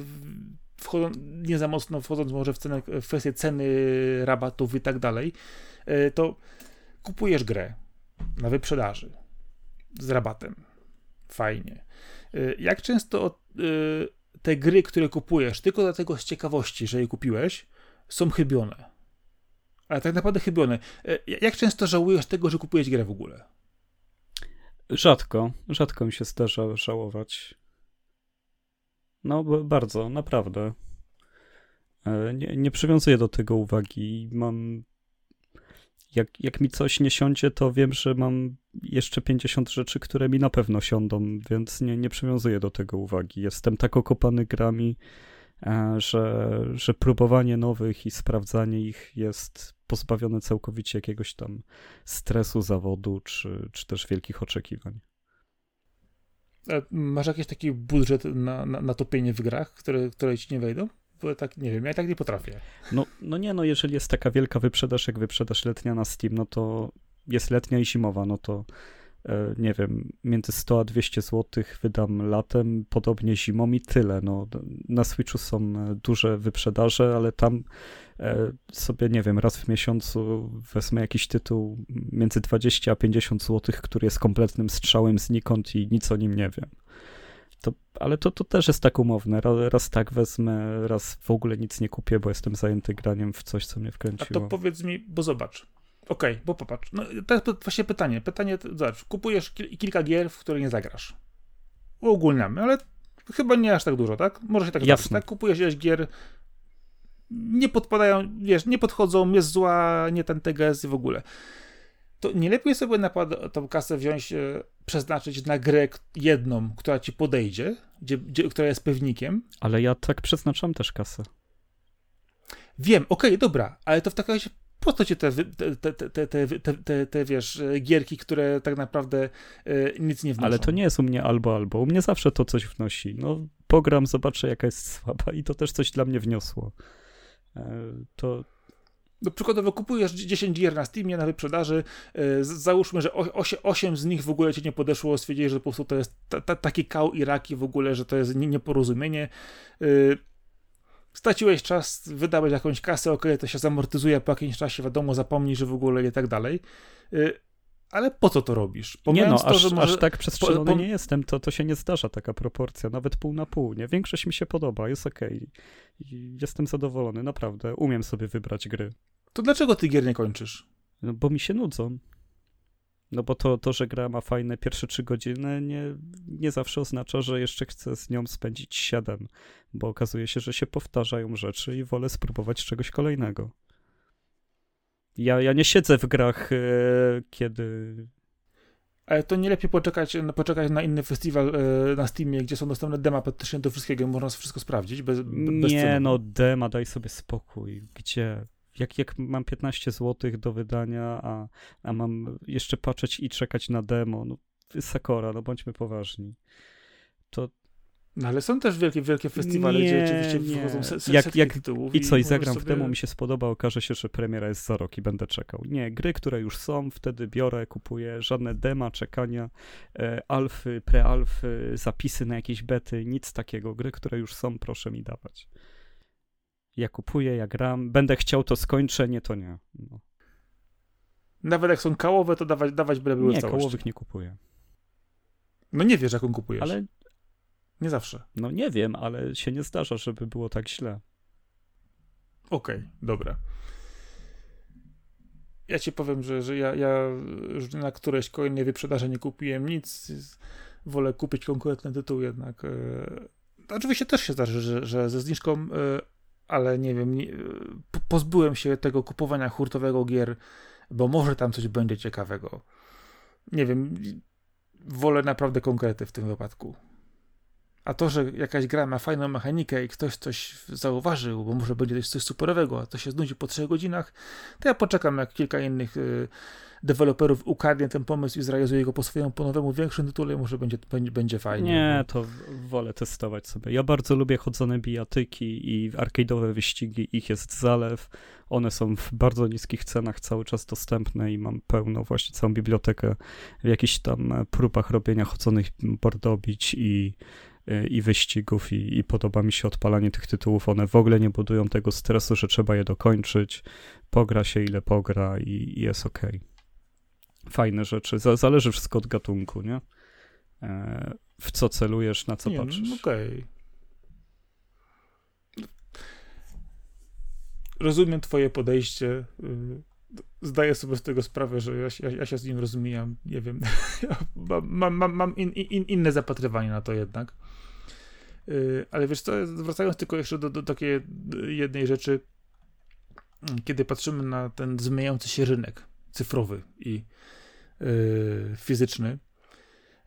wchodząc, nie za mocno wchodząc może w, cenę, w kwestię ceny rabatów i tak dalej, e, to kupujesz grę na wyprzedaży z rabatem. Fajnie. E, jak często e, te gry, które kupujesz tylko dlatego z ciekawości, że je kupiłeś, są chybione? Ale tak naprawdę chybione. Jak często żałujesz tego, że kupujesz grę w ogóle? Rzadko, rzadko mi się zdarza żałować. No, bardzo, naprawdę. E, nie, nie przywiązuję do tego uwagi. Mam. Jak, jak mi coś nie siądzie, to wiem, że mam jeszcze 50 rzeczy, które mi na pewno siądą, więc nie, nie przywiązuję do tego uwagi. Jestem tak okopany grami, e, że, że próbowanie nowych i sprawdzanie ich jest pozbawione całkowicie jakiegoś tam stresu zawodu, czy, czy też wielkich oczekiwań. Masz jakiś taki budżet na, na, na topienie w grach, które, które ci nie wejdą? Bo tak, nie wiem, ja tak nie potrafię. No, no nie, no jeżeli jest taka wielka wyprzedaż, jak wyprzedaż letnia na Steam, no to jest letnia i zimowa, no to e, nie wiem, między 100 a 200 zł wydam latem, podobnie zimą i tyle. No, na Switchu są e, duże wyprzedaże, ale tam e, sobie, nie wiem, raz w miesiącu wezmę jakiś tytuł między 20 a 50 zł, który jest kompletnym strzałem znikąd i nic o nim nie wiem. To, ale to, to też jest tak umowne. Raz, raz tak wezmę, raz w ogóle nic nie kupię, bo jestem zajęty graniem w coś, co mnie wkręciło. A to powiedz mi, bo zobacz, Okej, okay, bo popatrz. No, to jest właśnie pytanie. Pytanie, zobacz, kupujesz kilka gier, w które nie zagrasz. Uogólniamy, ale Chyba nie aż tak dużo, tak? Może się tak Jasne. zdarzyć, tak? Kupujesz ileś gier, nie podpadają, wiesz, nie podchodzą, jest zła, nie ten TGS i w ogóle. To nie lepiej sobie na przykład tą kasę wziąć, e, przeznaczyć na grę jedną, która ci podejdzie, gdzie, gdzie, która jest pewnikiem. Ale ja tak przeznaczam też kasę. Wiem, okej, dobra, ale to w takim razie po co ci te, te, te, te, te, te, te, wiesz, e, gierki, które tak naprawdę e, nic nie wnoszą? Ale to nie jest u mnie albo albo. U mnie zawsze to coś wnosi. No, pogram, zobaczę jaka jest słaba i to też coś dla mnie wniosło. E, to, no, przykładowo kupujesz 10 gier na Steamie na wyprzedaży, yy, załóżmy, że 8, 8 z nich w ogóle cię nie podeszło, stwierdziłeś, że po prostu to jest ta, ta, taki kał i raki w ogóle, że to jest nieporozumienie. Yy, Straciłeś czas, wydałeś jakąś kasę, ok, to się zamortyzuje po jakimś czasie, wiadomo, zapomnij, że w ogóle i tak dalej. E, Ale po co to robisz? nie no, Pomijając to, aż, że może... aż tak przestrzelony po- nie jestem, to, to się nie zdarza taka proporcja, nawet pół na pół, nie? Większość mi się podoba, jest okej. I Jestem zadowolony, naprawdę. Umiem sobie wybrać gry. To dlaczego ty gier nie kończysz? No bo mi się nudzą. No bo to, to że gra ma fajne pierwsze trzy godziny, nie, nie zawsze oznacza, że jeszcze chcę z nią spędzić siedem, bo okazuje się, że się powtarzają rzeczy i wolę spróbować czegoś kolejnego. Ja, ja nie siedzę w grach, e, kiedy... Ale to nie lepiej poczekać, poczekać na inny festiwal e, na Steamie, gdzie są dostępne dema praktycznie do wszystkiego i można wszystko sprawdzić bez, bez Nie ceny. no, dema, daj sobie spokój. Gdzie? Jak, jak mam 15 zł do wydania, a, a mam jeszcze patrzeć i czekać na demo, no Sakora, no bądźmy poważni. To, No ale są też wielkie, wielkie festiwale, Nie, gdzie oczywiście nie. wychodzą se, se, Jak- jak- tytułów. I co, i zagram w sobie- demo, mi się spodoba, okaże się, że premiera jest za rok i będę czekał. Nie, gry, które już są, wtedy biorę, kupuję, żadne dema, czekania, e, alfy, prealfy, zapisy na jakieś bety, nic takiego. Gry, które już są, proszę mi dawać. Ja kupuję, ja gram, będę chciał, to skończę, nie, to nie. No. Nawet jak są kałowe, to dawać, dawać byle były Nie, całości. kołowych nie kupuję. No nie wiesz, jaką kupujesz. Ale, Nie zawsze. no nie wiem, ale się nie zdarza, żeby było tak źle. Okej, dobra. Ja ci powiem, że, że ja, ja już na któreś kolejnej wyprzedaży nie kupiłem nic. Wolę kupić konkretny tytuł jednak. e, Oczywiście też się zdarzy, że, że ze zniżką, e, ale nie wiem, nie, po- pozbyłem się tego kupowania hurtowego gier, bo może tam coś będzie ciekawego. Nie wiem, wolę naprawdę konkrety w tym wypadku. A to, że jakaś gra ma fajną mechanikę i ktoś coś zauważył, bo może będzie coś superowego, a to się znudzi po trzech godzinach, to ja poczekam, jak kilka innych y, deweloperów ukradnie ten pomysł i zrealizuje go po swojemu, po nowemu, większym tytule, może będzie, będzie, będzie fajnie. Nie, to w- wolę testować sobie. Ja bardzo lubię chodzone bijatyki i arcade'owe wyścigi, ich jest zalew. One są w bardzo niskich cenach cały czas dostępne i mam pełną właśnie całą bibliotekę w jakichś tam próbach robienia chodzonych bordobić i, i wyścigów i, i podoba mi się odpalanie tych tytułów. One w ogóle nie budują tego stresu, że trzeba je dokończyć. Pogra się ile pogra i, i jest okej. Fajne rzeczy. Za- Zależy wszystko od gatunku, nie? E, w co celujesz, na co nie, patrzysz. no, Okej. Rozumiem twoje podejście. y, Zdaję sobie z tego sprawę, że ja, się- ja, ja się z nim rozumiem. Nie wiem. Ja mam, mam, mam, mam in, in, inne zapatrywanie na to jednak. Y, Ale wiesz co, wracając tylko jeszcze do, do takiej jednej rzeczy, kiedy patrzymy na ten zmieniający się rynek cyfrowy i y, fizyczny,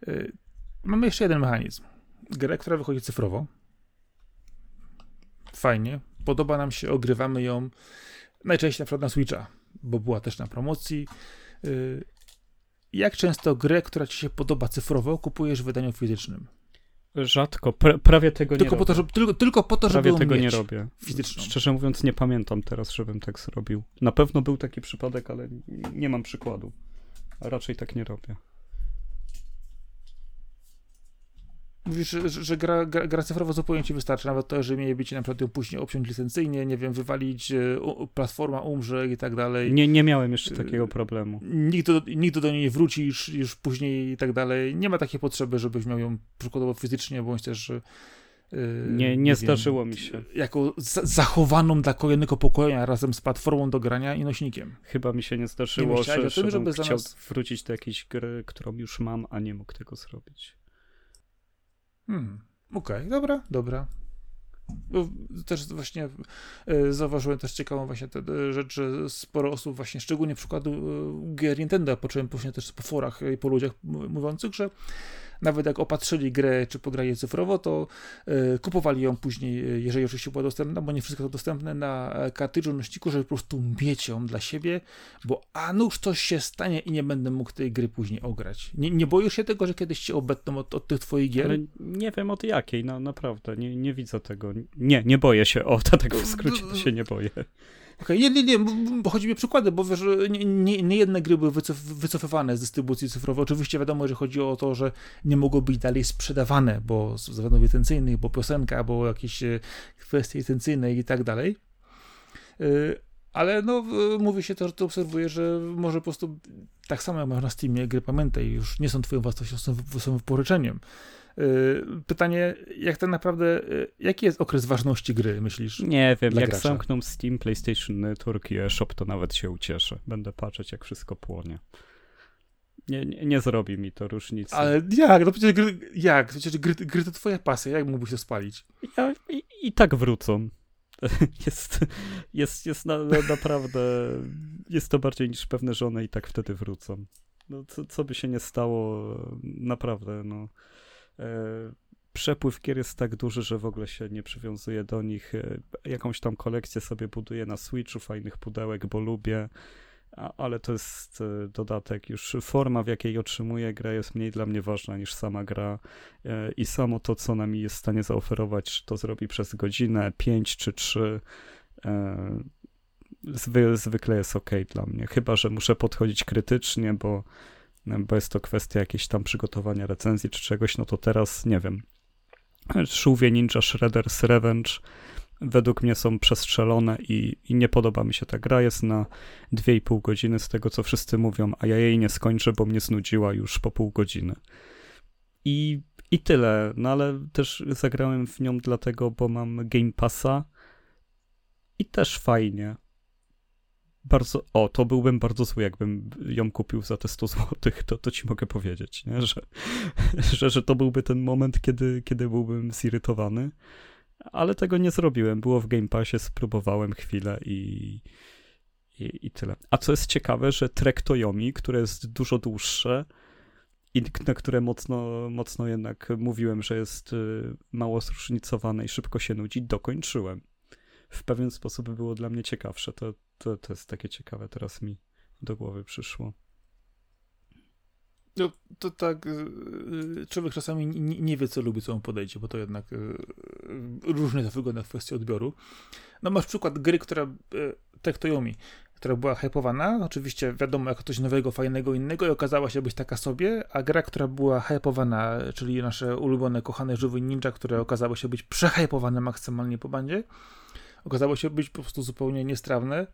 y, mamy jeszcze jeden mechanizm. Grę, która wychodzi cyfrowo. Fajnie. Podoba nam się, ogrywamy ją najczęściej na przykład na Switcha, bo była też na promocji. Y, Jak często grę, która ci się podoba cyfrowo, kupujesz w wydaniu fizycznym? Rzadko, pra, prawie tego Tylko nie po, to, robię. żeby, tylko, tylko po to, żeby prawie ją tego nie robię. fizyczną. Szczerze mówiąc, nie pamiętam teraz, żebym tak zrobił. Na pewno był taki przypadek, ale nie mam przykładu. Raczej tak nie robię. Mówisz, że, że gra, gra, gra cyfrowo zupełnie ci wystarczy, nawet to, że mieliby ci na przykład ją później obciąć licencyjnie, nie wiem, wywalić, e, u- platforma umrze i tak dalej. Nie, nie miałem jeszcze Y- takiego problemu. Nigdy, do- nigdy do niej nie wrócisz już później i tak dalej. Nie ma takiej potrzeby, żebyś miał ją przykładowo fizycznie, bądź też e, Nie, nie zdarzyło mi się. Jako za, zachowaną dla kolejnego pokolenia razem z platformą do grania i nośnikiem. Chyba mi się nie Nie zdarzyło, myślałeś że, o tym, żeby chciał zamiast- wrócić do jakiejś gry, którą już mam, a nie mógł tego zrobić. Hmm. Okej, okay, dobra, dobra. No, też właśnie e, zauważyłem też ciekawą właśnie tę rzecz, że sporo osób właśnie, szczególnie przykładu e, gier Nintendo, poczułem później też po forach i po ludziach mówiących, że nawet jak opatrzyli grę, czy pograli cyfrowo, to y, kupowali ją później, e, jeżeli oczywiście była dostępna, bo nie wszystko to dostępne na kartridżu, nośniku, żeby po prostu mieć ją dla siebie, bo a nuż coś się stanie i nie będę mógł tej gry później ograć. Nie, nie boisz się tego, że kiedyś cię obetną od, od tych twoich gier? Ale nie wiem od jakiej, no naprawdę, nie, nie widzę tego. Nie, nie boję się, o, tak w skrócie się nie boję. Okay, nie, nie, nie, bo chodzi mi o przykłady, bo wiesz, nie, nie, jedne gry były wycof wycofywane z dystrybucji cyfrowej. Oczywiście wiadomo, że chodzi o to, że nie mogą być dalej sprzedawane, bo z względów licencyjnych, bo piosenka, bo jakieś e, kwestie licencyjne i tak dalej. E, ale no, mówi się to, że to obserwuję, że może po prostu tak samo jak masz na Steamie gry, pamiętaj, już nie są twoją własnością, są, są wypożyczeniem. Y, pytanie, jak tak naprawdę, y, jaki jest okres ważności gry, myślisz? Nie wiem, jak gracza? zamkną Steam, PlayStation Network i eShop, to nawet się ucieszę. Będę patrzeć, jak wszystko płonie. Nie, nie, nie zrobi mi to różnicy. Ale jak? No przecież gry, jak? Przecież gry, gry to twoja pasja, jak mógłbyś to spalić? Ja, i, i, tak wrócą. Jest, jest, jest na, na, naprawdę, jest to bardziej niż pewne, że one i tak wtedy wrócą. No, co, co by się nie stało, naprawdę, no przepływ gier jest tak duży, że w ogóle się nie przywiązuje do nich. E, jakąś tam kolekcję sobie buduję na Switchu, fajnych pudełek, bo lubię, ale to jest e, dodatek. Już forma, w jakiej otrzymuję grę jest mniej dla mnie ważna niż sama gra i samo to, co nam jest w stanie zaoferować, to zrobi przez godzinę, pięć czy trzy, zwy, zwykle jest ok dla mnie. Chyba, że muszę podchodzić krytycznie, bo bo jest to kwestia jakiejś tam przygotowania recenzji czy czegoś, no to teraz nie wiem. Żółwie Ninja Shredder's Revenge według mnie są przestrzelone i, i nie podoba mi się ta gra. Jest na 2,5 godziny z tego, co wszyscy mówią, a ja jej nie skończę, bo mnie znudziła już po pół godziny. I, i tyle. No ale też zagrałem w nią dlatego, bo mam Game Passa i też fajnie bardzo, o, to byłbym bardzo zły, jakbym ją kupił za te 100 zł, to, to ci mogę powiedzieć, nie? Że, że, że to byłby ten moment, kiedy, kiedy byłbym zirytowany, ale tego nie zrobiłem. Było w Game Passie, spróbowałem chwilę i, i, i tyle. A co jest ciekawe, że Trek Toyomi, które jest dużo dłuższe i na które mocno, mocno jednak mówiłem, że jest y, mało zróżnicowane i szybko się nudzi, dokończyłem w pewien sposób było dla mnie ciekawsze. To, to, to jest takie ciekawe, teraz mi do głowy przyszło. No, to tak, y, y, człowiek czasami nie wie, co lubi, co mu podejdzie, bo to jednak y, różnie to wygląda w kwestii odbioru. No masz przykład gry, która, Tektoyomi, która była hypowana, oczywiście wiadomo, jako coś nowego, fajnego, innego i okazała się być taka sobie, a gra, która była hypowana, czyli nasze ulubione, kochane żywy ninja, które okazało się być przehypowane maksymalnie po bandzie, okazało się być po prostu zupełnie niestrawne.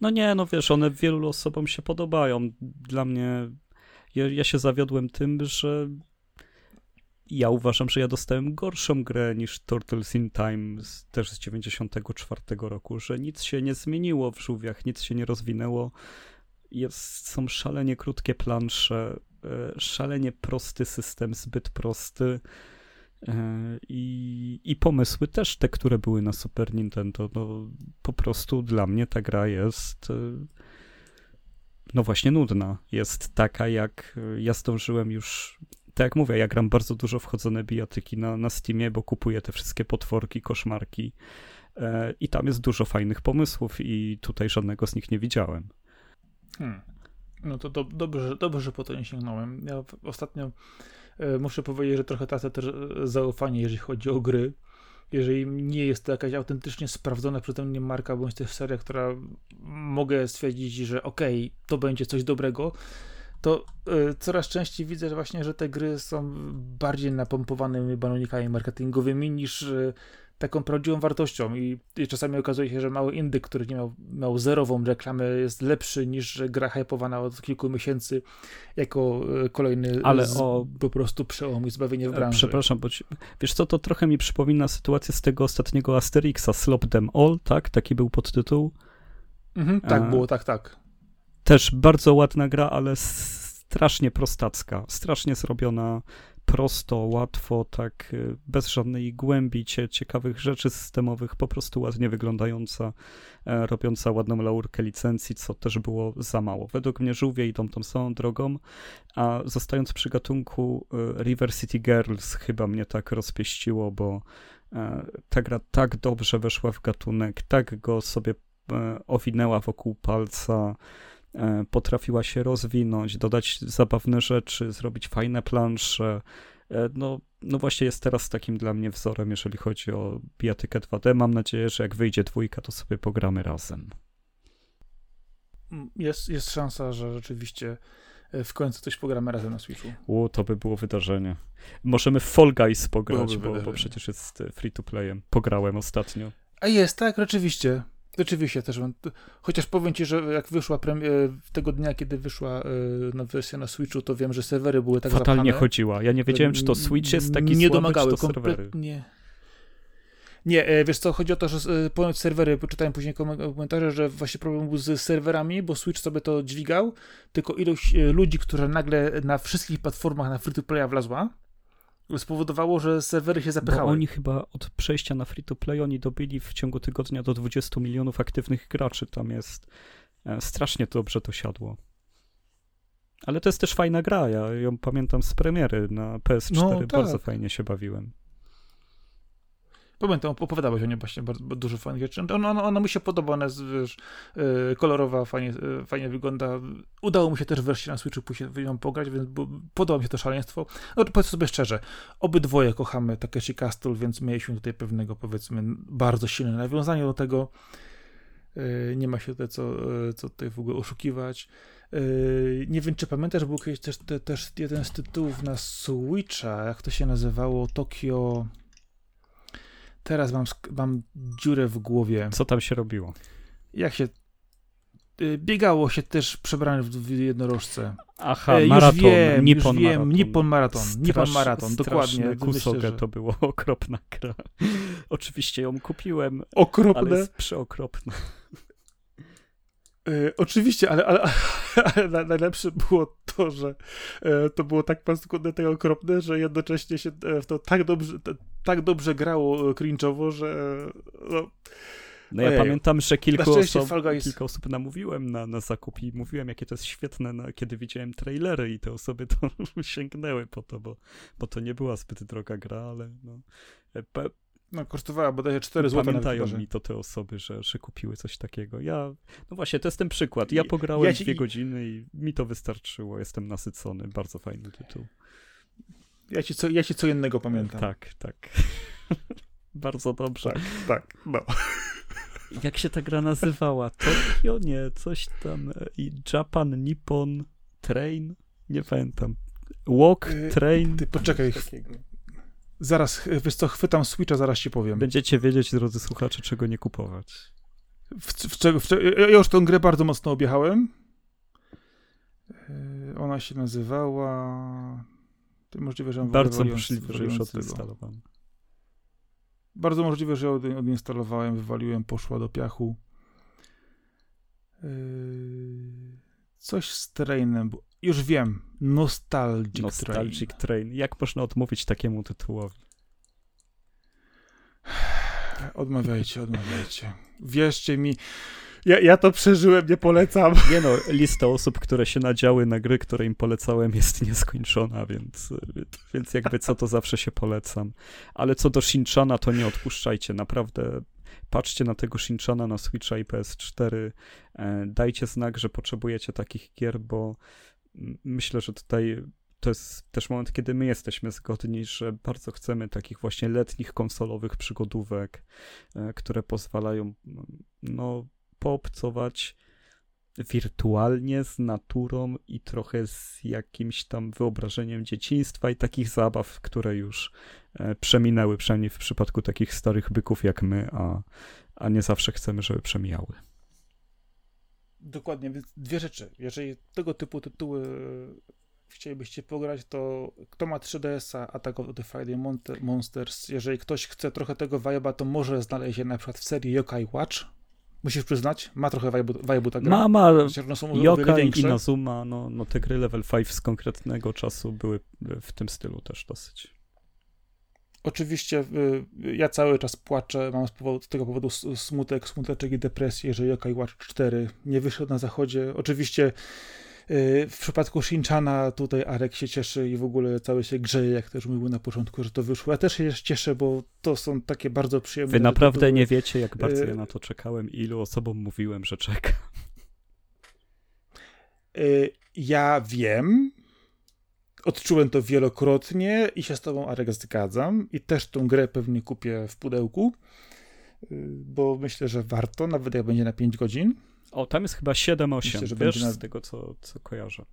No nie, no wiesz, one wielu osobom się podobają. Dla mnie, ja, ja się zawiodłem tym, że ja uważam, że ja dostałem gorszą grę niż Turtles in Time, z, też z 94 roku, że nic się nie zmieniło w żółwiach, nic się nie rozwinęło. Jest, są szalenie krótkie plansze, e, szalenie prosty system, zbyt prosty. E, I, I pomysły też te, które były na Super Nintendo. No, po prostu dla mnie ta gra jest. E, no właśnie nudna. Jest taka, jak ja zdążyłem już. Tak jak mówię, ja gram bardzo dużo wchodzone bijatyki na, na Steamie, bo kupuję te wszystkie potworki, koszmarki. E, I tam jest dużo fajnych pomysłów, i tutaj żadnego z nich nie widziałem. Hmm. No to do, dobrze, dobrze, że po to nie sięgnąłem. Ja ostatnio E, muszę powiedzieć, że trochę tracę też e, zaufanie, jeżeli chodzi o gry. Jeżeli nie jest to jakaś autentycznie sprawdzona przeze mnie marka, bądź też seria, która mogę stwierdzić, że okej, okay, to będzie coś dobrego, to y, coraz częściej widzę że właśnie, że te gry są bardziej napompowanymi balonikami marketingowymi niż y, taką prawdziwą wartością i, i, czasami okazuje się, że mały indyk, który nie miał, miał zerową reklamę jest lepszy niż gra hypowana od kilku miesięcy jako e, kolejny Ale z, o... po prostu przełom i zbawienie w branży. Przepraszam, bo ci, wiesz co, to trochę mi przypomina sytuację z tego ostatniego Asterixa, Slop Them All, tak? Taki był podtytuł. Mhm, tak A... było, tak, tak. Też bardzo ładna gra, ale strasznie prostacka, strasznie zrobiona prosto, łatwo, tak y, bez żadnej głębi, ciekawych rzeczy systemowych, po prostu ładnie wyglądająca, e, robiąca ładną laurkę licencji, co też było za mało. Według mnie żółwie idą tą samą drogą, a zostając przy gatunku y, River City Girls chyba mnie tak rozpieściło, bo e, ta gra tak dobrze weszła w gatunek, tak go sobie e, owinęła wokół palca, potrafiła się rozwinąć, dodać zabawne rzeczy, zrobić fajne plansze. E, no, no właśnie jest teraz takim dla mnie wzorem, jeżeli chodzi o bijatykę 2D. Mam nadzieję, że jak wyjdzie dwójka, to sobie pogramy razem. Mm, jest, jest szansa, że rzeczywiście e, w końcu coś pogramy razem na Switchu. U, to by było wydarzenie. Możemy w Fall Guys pograć, bo, bo, przecież jest free to playem. Pograłem ostatnio. A jest, tak, rzeczywiście. Rzeczywiście też. Chociaż powiem ci, że jak wyszła premier, tego dnia, kiedy wyszła na wersja na Switchu, to wiem, że serwery były tak Fatalnie zapchane, chodziła. Ja nie wiedziałem, czy to Switch jest taki nie słaby, domagały, czy to serwery. Nie. E, wiesz co, chodzi o to, że e, ponoć serwery, poczytałem później komentarze, że właśnie problem był z serwerami, bo Switch sobie to dźwigał, tylko ilość e, ludzi, która nagle na wszystkich platformach na free-to-playa wlazła, spowodowało, że serwery się zapychały. Bo oni chyba od przejścia na free-to-play oni dobili w ciągu tygodnia do 20 milionów aktywnych graczy. Tam jest e, strasznie dobrze to siadło. Ale to jest też fajna gra. Ja ją pamiętam z premiery na PS4. No, tak. Bardzo fajnie się bawiłem. Pamiętam, opowiadałeś o niej właśnie bardzo, bardzo dużo fajnych rzeczy. Ona, ona, ona mi się podoba, ona jest wiesz, e, kolorowa, fajnie, e, fajnie wygląda. Udało mi się też wreszcie na Switchu pójść ją pograć, więc podoba mi się to szaleństwo. No to powiedzmy sobie szczerze, obydwoje kochamy Takeshi Castle, więc mieliśmy tutaj pewnego, powiedzmy, bardzo silne nawiązanie do tego. E, nie ma się tutaj co, co tutaj w ogóle oszukiwać. Nie wiem, czy pamiętasz, był kiedyś też, też jeden z tytułów na Switcha, jak to się nazywało, Tokio... Teraz mam, mam dziurę w głowie. Co tam się robiło? Jak się. Y, biegało się też przebrany w jednorożce. Aha, e, maraton, już wiem, Nippon już wiem, maraton. Nippon Maraton, Strasz, Nippon Maraton, dokładnie. Kusogę że... to było okropna gra. Oczywiście ją kupiłem, Okropne. ale jest przeokropna. E, oczywiście, ale, ale, ale najlepsze było to, że e, to było tak paskudne, tak okropne, że jednocześnie się e, w to tak dobrze, tak dobrze grało cringe'owo, że no, no ja Ojej. pamiętam, że kilku osób, kilka osób namówiłem na, na zakup i mówiłem, jakie to jest świetne, na, kiedy widziałem trailery i te osoby to sięgnęły po to, bo, bo to nie była zbyt droga gra, ale no, no, kosztowała bodajże 4 zł. Pamiętają mi to te osoby, że, że kupiły coś takiego. Ja, no właśnie, to jest ten przykład. Ja pograłem ja ci... dwie godziny i mi to wystarczyło. Jestem nasycony. Bardzo fajny tytuł. Ja ci co, ja ci co innego pamiętam. Tak, tak. Bardzo dobrze. Tak, tak, no. Jak się ta gra nazywała? Tokio? Nie, coś tam. I Japan, Nippon, Train? Nie pamiętam. Walk, y, Train? Ty poczekaj, Zaraz, wiesz co, chwytam Switcha, zaraz ci powiem. Będziecie wiedzieć, drodzy słuchacze, czego nie kupować. W, w, w, w, ja już tę grę bardzo mocno objechałem. Yy, ona się nazywała... To możliwe, że Bardzo możliwe, że już odinstalowałem. Bardzo możliwe, że ją odinstalowałem, wywaliłem, poszła do piachu. Yy, coś z trainem, już wiem. Nostalgic, Nostalgic Train. Train. Jak można odmówić takiemu tytułowi? Odmawiajcie, odmawiajcie. Wierzcie mi, ja, ja to przeżyłem, nie polecam. Nie no, lista osób, które się nadziały na gry, które im polecałem jest nieskończona, więc, więc jakby co to zawsze się polecam. Ale co do Shinchana, to nie odpuszczajcie, naprawdę patrzcie na tego Shinchana na Switcha i PS4, e, dajcie znak, że potrzebujecie takich gier, bo myślę, że tutaj to jest też moment, kiedy my jesteśmy zgodni, że bardzo chcemy takich właśnie letnich konsolowych przygodówek, e, które pozwalają no, poobcować wirtualnie z naturą i trochę z jakimś tam wyobrażeniem dzieciństwa i takich zabaw, które już e, przeminęły, przynajmniej w przypadku takich starych byków jak my, a, a nie zawsze chcemy, żeby przemijały. Dokładnie, więc dwie rzeczy. Jeżeli tego typu tytuły chcielibyście pograć, to kto ma 3DS-a Attack of the Friday Monsters, jeżeli ktoś chce trochę tego vibe'a, to może znaleźć je na przykład w serii Yokai Watch, Musisz przyznać, ma trochę vibe'u ta gra. Ma, ma. Yokai. Inazuma, no, no te gry level 5 z konkretnego czasu były w tym stylu też dosyć. Oczywiście y, ja cały czas płaczę, mam z, powodu, z tego powodu smutek, smuteczek i depresję, że Yokai Watch 4 nie wyszedł na zachodzie. Oczywiście y, w przypadku Shinchana tutaj Arek się cieszy i w ogóle cały się grzeje, jak też mówił na początku, że to wyszło. Ja też się cieszę, bo to są takie bardzo przyjemne Wy naprawdę tytuły. nie wiecie, jak bardzo ja y- na to czekałem, ilu osobom mówiłem, że czekam. Ja wiem, odczułem to wielokrotnie i się z tobą, Arek, zgadzam. I też tą grę pewnie kupię w pudełku, y, bo myślę, że warto, nawet jak będzie na 5 godzin. O, tam jest chyba 7-8, Myślę, że wiesz, będzie na- z tego, co, co kojarzę.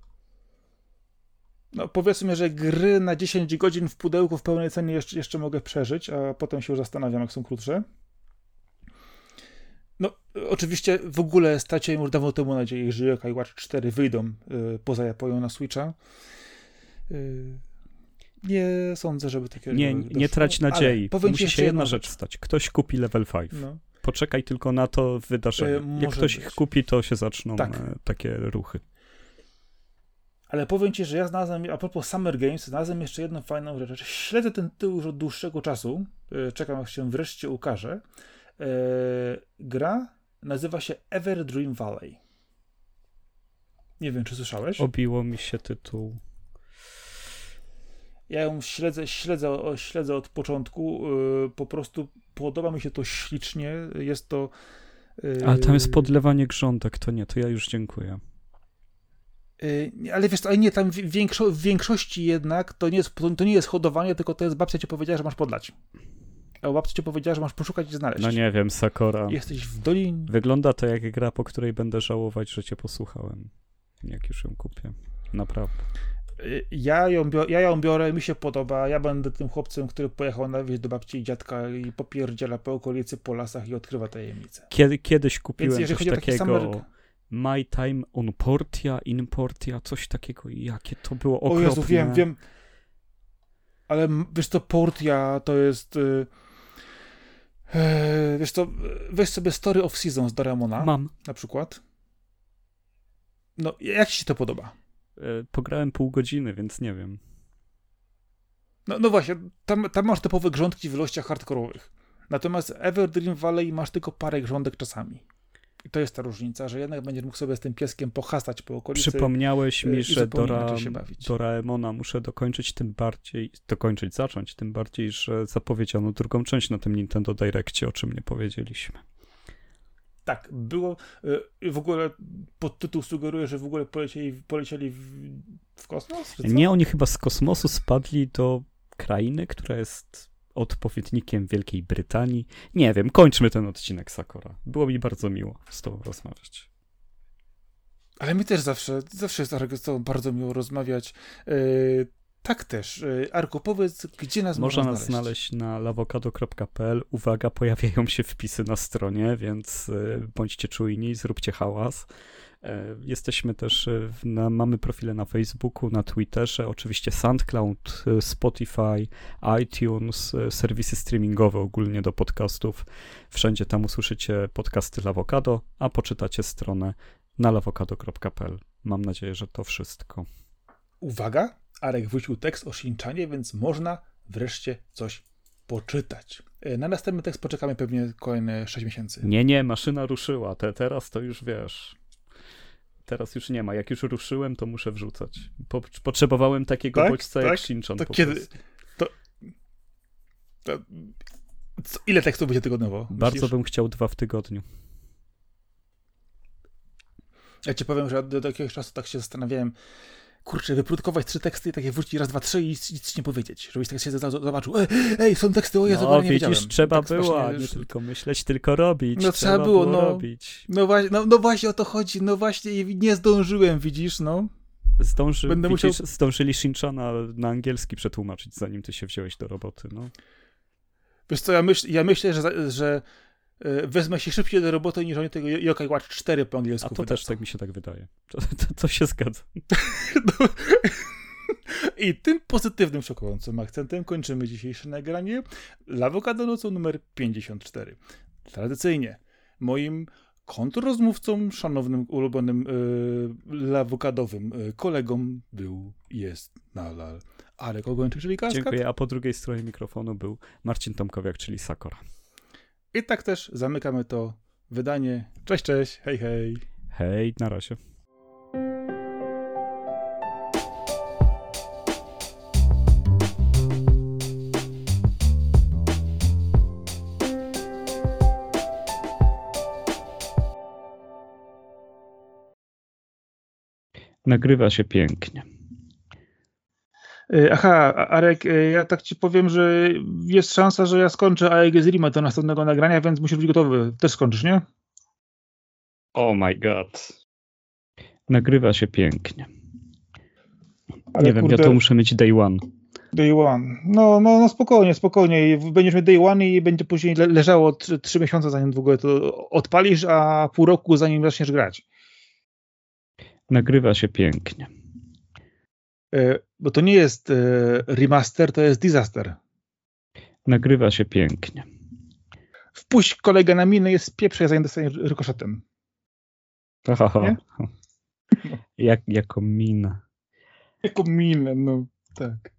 No powiedzmy, że gry na 10 godzin w pudełku w pełnej cenie jeszcze, jeszcze mogę przeżyć, a potem się już zastanawiam, jak są krótsze. No, oczywiście w ogóle straciłem już dawno temu nadzieję, że Yokai Watch 4 wyjdą y, poza Japonią na Switcha. Y, nie sądzę, żeby takie Nie, nie doszło, trać ale nadziei. ci Musi się jedna rzecz stać. Ktoś kupi level 5. No. Poczekaj tylko na to wydarzenie. E, Jak ktoś być. ich kupi, to się zaczną Tak. e, takie ruchy. Ale powiem ci, że ja znalazłem, a propos Summer Games, znalazłem jeszcze jedną fajną rzecz. Śledzę ten tytuł już od dłuższego czasu. E, Czekam, aż się wreszcie ukaże. E, gra nazywa się Ever Dream Valley. Nie wiem, czy słyszałeś? Obiło mi się tytuł. Ja ją śledzę, śledzę, śledzę od początku. e, Po prostu podoba mi się to ślicznie. Jest to. e, Ale tam jest podlewanie grządek, to nie, to ja już dziękuję. Y, Ale wiesz, ale nie, tam w, większo, w większości jednak to nie, jest, to nie jest hodowanie, tylko to jest babcia ci powiedziała, że masz podlać. A babcia ci powiedziała, że masz poszukać i znaleźć. No nie wiem, Sakora. Jesteś w dolinie. Wygląda to jak gra, po której będę żałować, że cię posłuchałem. Jak już ją kupię. Naprawdę. Ja ją, biorę, ja ją biorę, mi się podoba. Ja będę tym chłopcem, który pojechał na wieś do babci i dziadka i popierdziela po okolicy, po lasach i odkrywa tajemnice. Kiedy, kiedyś Więc kupiłem jeżeli coś o takiego. My Time on Portia, in Portia, coś takiego. Jakie to było O okropne. Jezu, wiem, wiem. Ale wiesz co, Portia to jest... Y... e, Wiesz co, weź sobie Story of Seasons Doraemona. Mam. na przykład. No, jak ci się to podoba? E, Pograłem pół godziny, więc nie wiem. No, no właśnie, tam, tam masz typowe grządki w ilościach hardkorowych. Natomiast Ever Dream Valley masz tylko parę grządek czasami. I to jest ta różnica, że jednak będziesz mógł sobie z tym pieskiem pohastać po okolicy. Przypomniałeś y, mi, że Dora. Doraemona muszę dokończyć, tym bardziej, dokończyć, zacząć, tym bardziej, że zapowiedziano drugą część na tym Nintendo Direccie, o czym nie powiedzieliśmy. Tak, było. y, W ogóle podtytuł sugeruje, że w ogóle polecieli, polecieli w, w kosmos? Nie, oni chyba z kosmosu spadli do krainy, która jest odpowiednikiem Wielkiej Brytanii. Nie wiem, kończmy ten odcinek Sakora. Było mi bardzo miło z tobą rozmawiać. Ale mi też zawsze, zawsze jest Arek, z tobą bardzo miło rozmawiać. Y, tak też. Y, Arku, powiedz, gdzie nas Można można nas znaleźć na lawokado.pl. Uwaga, pojawiają się wpisy na stronie, więc y, bądźcie czujni, zróbcie hałas. E, Jesteśmy też, y, na, mamy profile na Facebooku, na Twitterze, oczywiście SoundCloud, y, Spotify, iTunes, y, serwisy streamingowe ogólnie do podcastów. Wszędzie tam usłyszycie podcasty Lawokado, a poczytacie stronę na lawokado.pl. Mam nadzieję, że to wszystko. Uwaga, Arek wrócił tekst o Shinchanie, więc można wreszcie coś poczytać. E, Na następny tekst poczekamy pewnie kolejne 6 miesięcy. Nie, nie, maszyna ruszyła. Te, teraz to już wiesz. Teraz już nie ma. Jak już ruszyłem, to muszę wrzucać. Po, potrzebowałem takiego Tak? bodźca jak Tak? Shinchan To po kiedy-. To... to... Co, ile tekstów będzie tygodniowo? Bardzo myślisz? bym chciał dwa w tygodniu. Ja ci powiem, że do, do jakiegoś czasu tak się zastanawiałem, kurczę, wyprodukować trzy teksty i takie wrócić raz, dwa, trzy i nic, nie powiedzieć. Żebyś tak się zobaczył, ej, ej, są teksty, o Jezu, No, nie widzisz, wiedziałem. trzeba Tak było, właśnie, nie tylko myśleć, tylko robić. No, trzeba było, no. robić. No właśnie, no, no właśnie o to chodzi, no właśnie nie zdążyłem, widzisz, no. Zdąży, Będę widzisz, musiał- Zdążyli Shinchana na angielski przetłumaczyć, zanim ty się wziąłeś do roboty. No. Wiesz co, ja, myśl, ja myślę, że, że wezmę się szybciej do roboty niż oni tego Yokai Watch 4 po angielsku A to wydadzą. też tak mi się tak wydaje. To, to, to się zgadza. No. I tym pozytywnym, szokującym akcentem kończymy dzisiejsze nagranie Lawokado nocą numer 54. Tradycyjnie moim kontrrozmówcą, szanownym, ulubionym yy, lawokadowym yy, kolegą był, jest nadal Arek Ogończyk, czyli Kaskad. Dziękuję, a po drugiej stronie mikrofonu był Marcin Tomkowiak, czyli Sakora. I tak też zamykamy to wydanie. Cześć, cześć, hej, hej. Hej, na razie. Nagrywa się pięknie. E, aha, Arek, e, ja tak ci powiem, że jest szansa, że ja skończę AEG z Rima do następnego nagrania, więc musisz być gotowy. Też skończysz, nie? Oh my god. Nagrywa się pięknie. Ale nie wiem, kurde, ja to muszę mieć day one. Day one. No, no, no spokojnie, spokojnie. Będziesz mieć day one i będzie później leżało trzy miesiące, zanim w ogóle to odpalisz, a pół roku, zanim zaczniesz grać. Nagrywa się pięknie. Bo to nie jest e, remaster, to jest disaster. Nagrywa się pięknie. Wpuść kolegę na minę, jest pieprze, zanim dostanie rykoszetem. Jak, jako minę. Jako minę, no tak.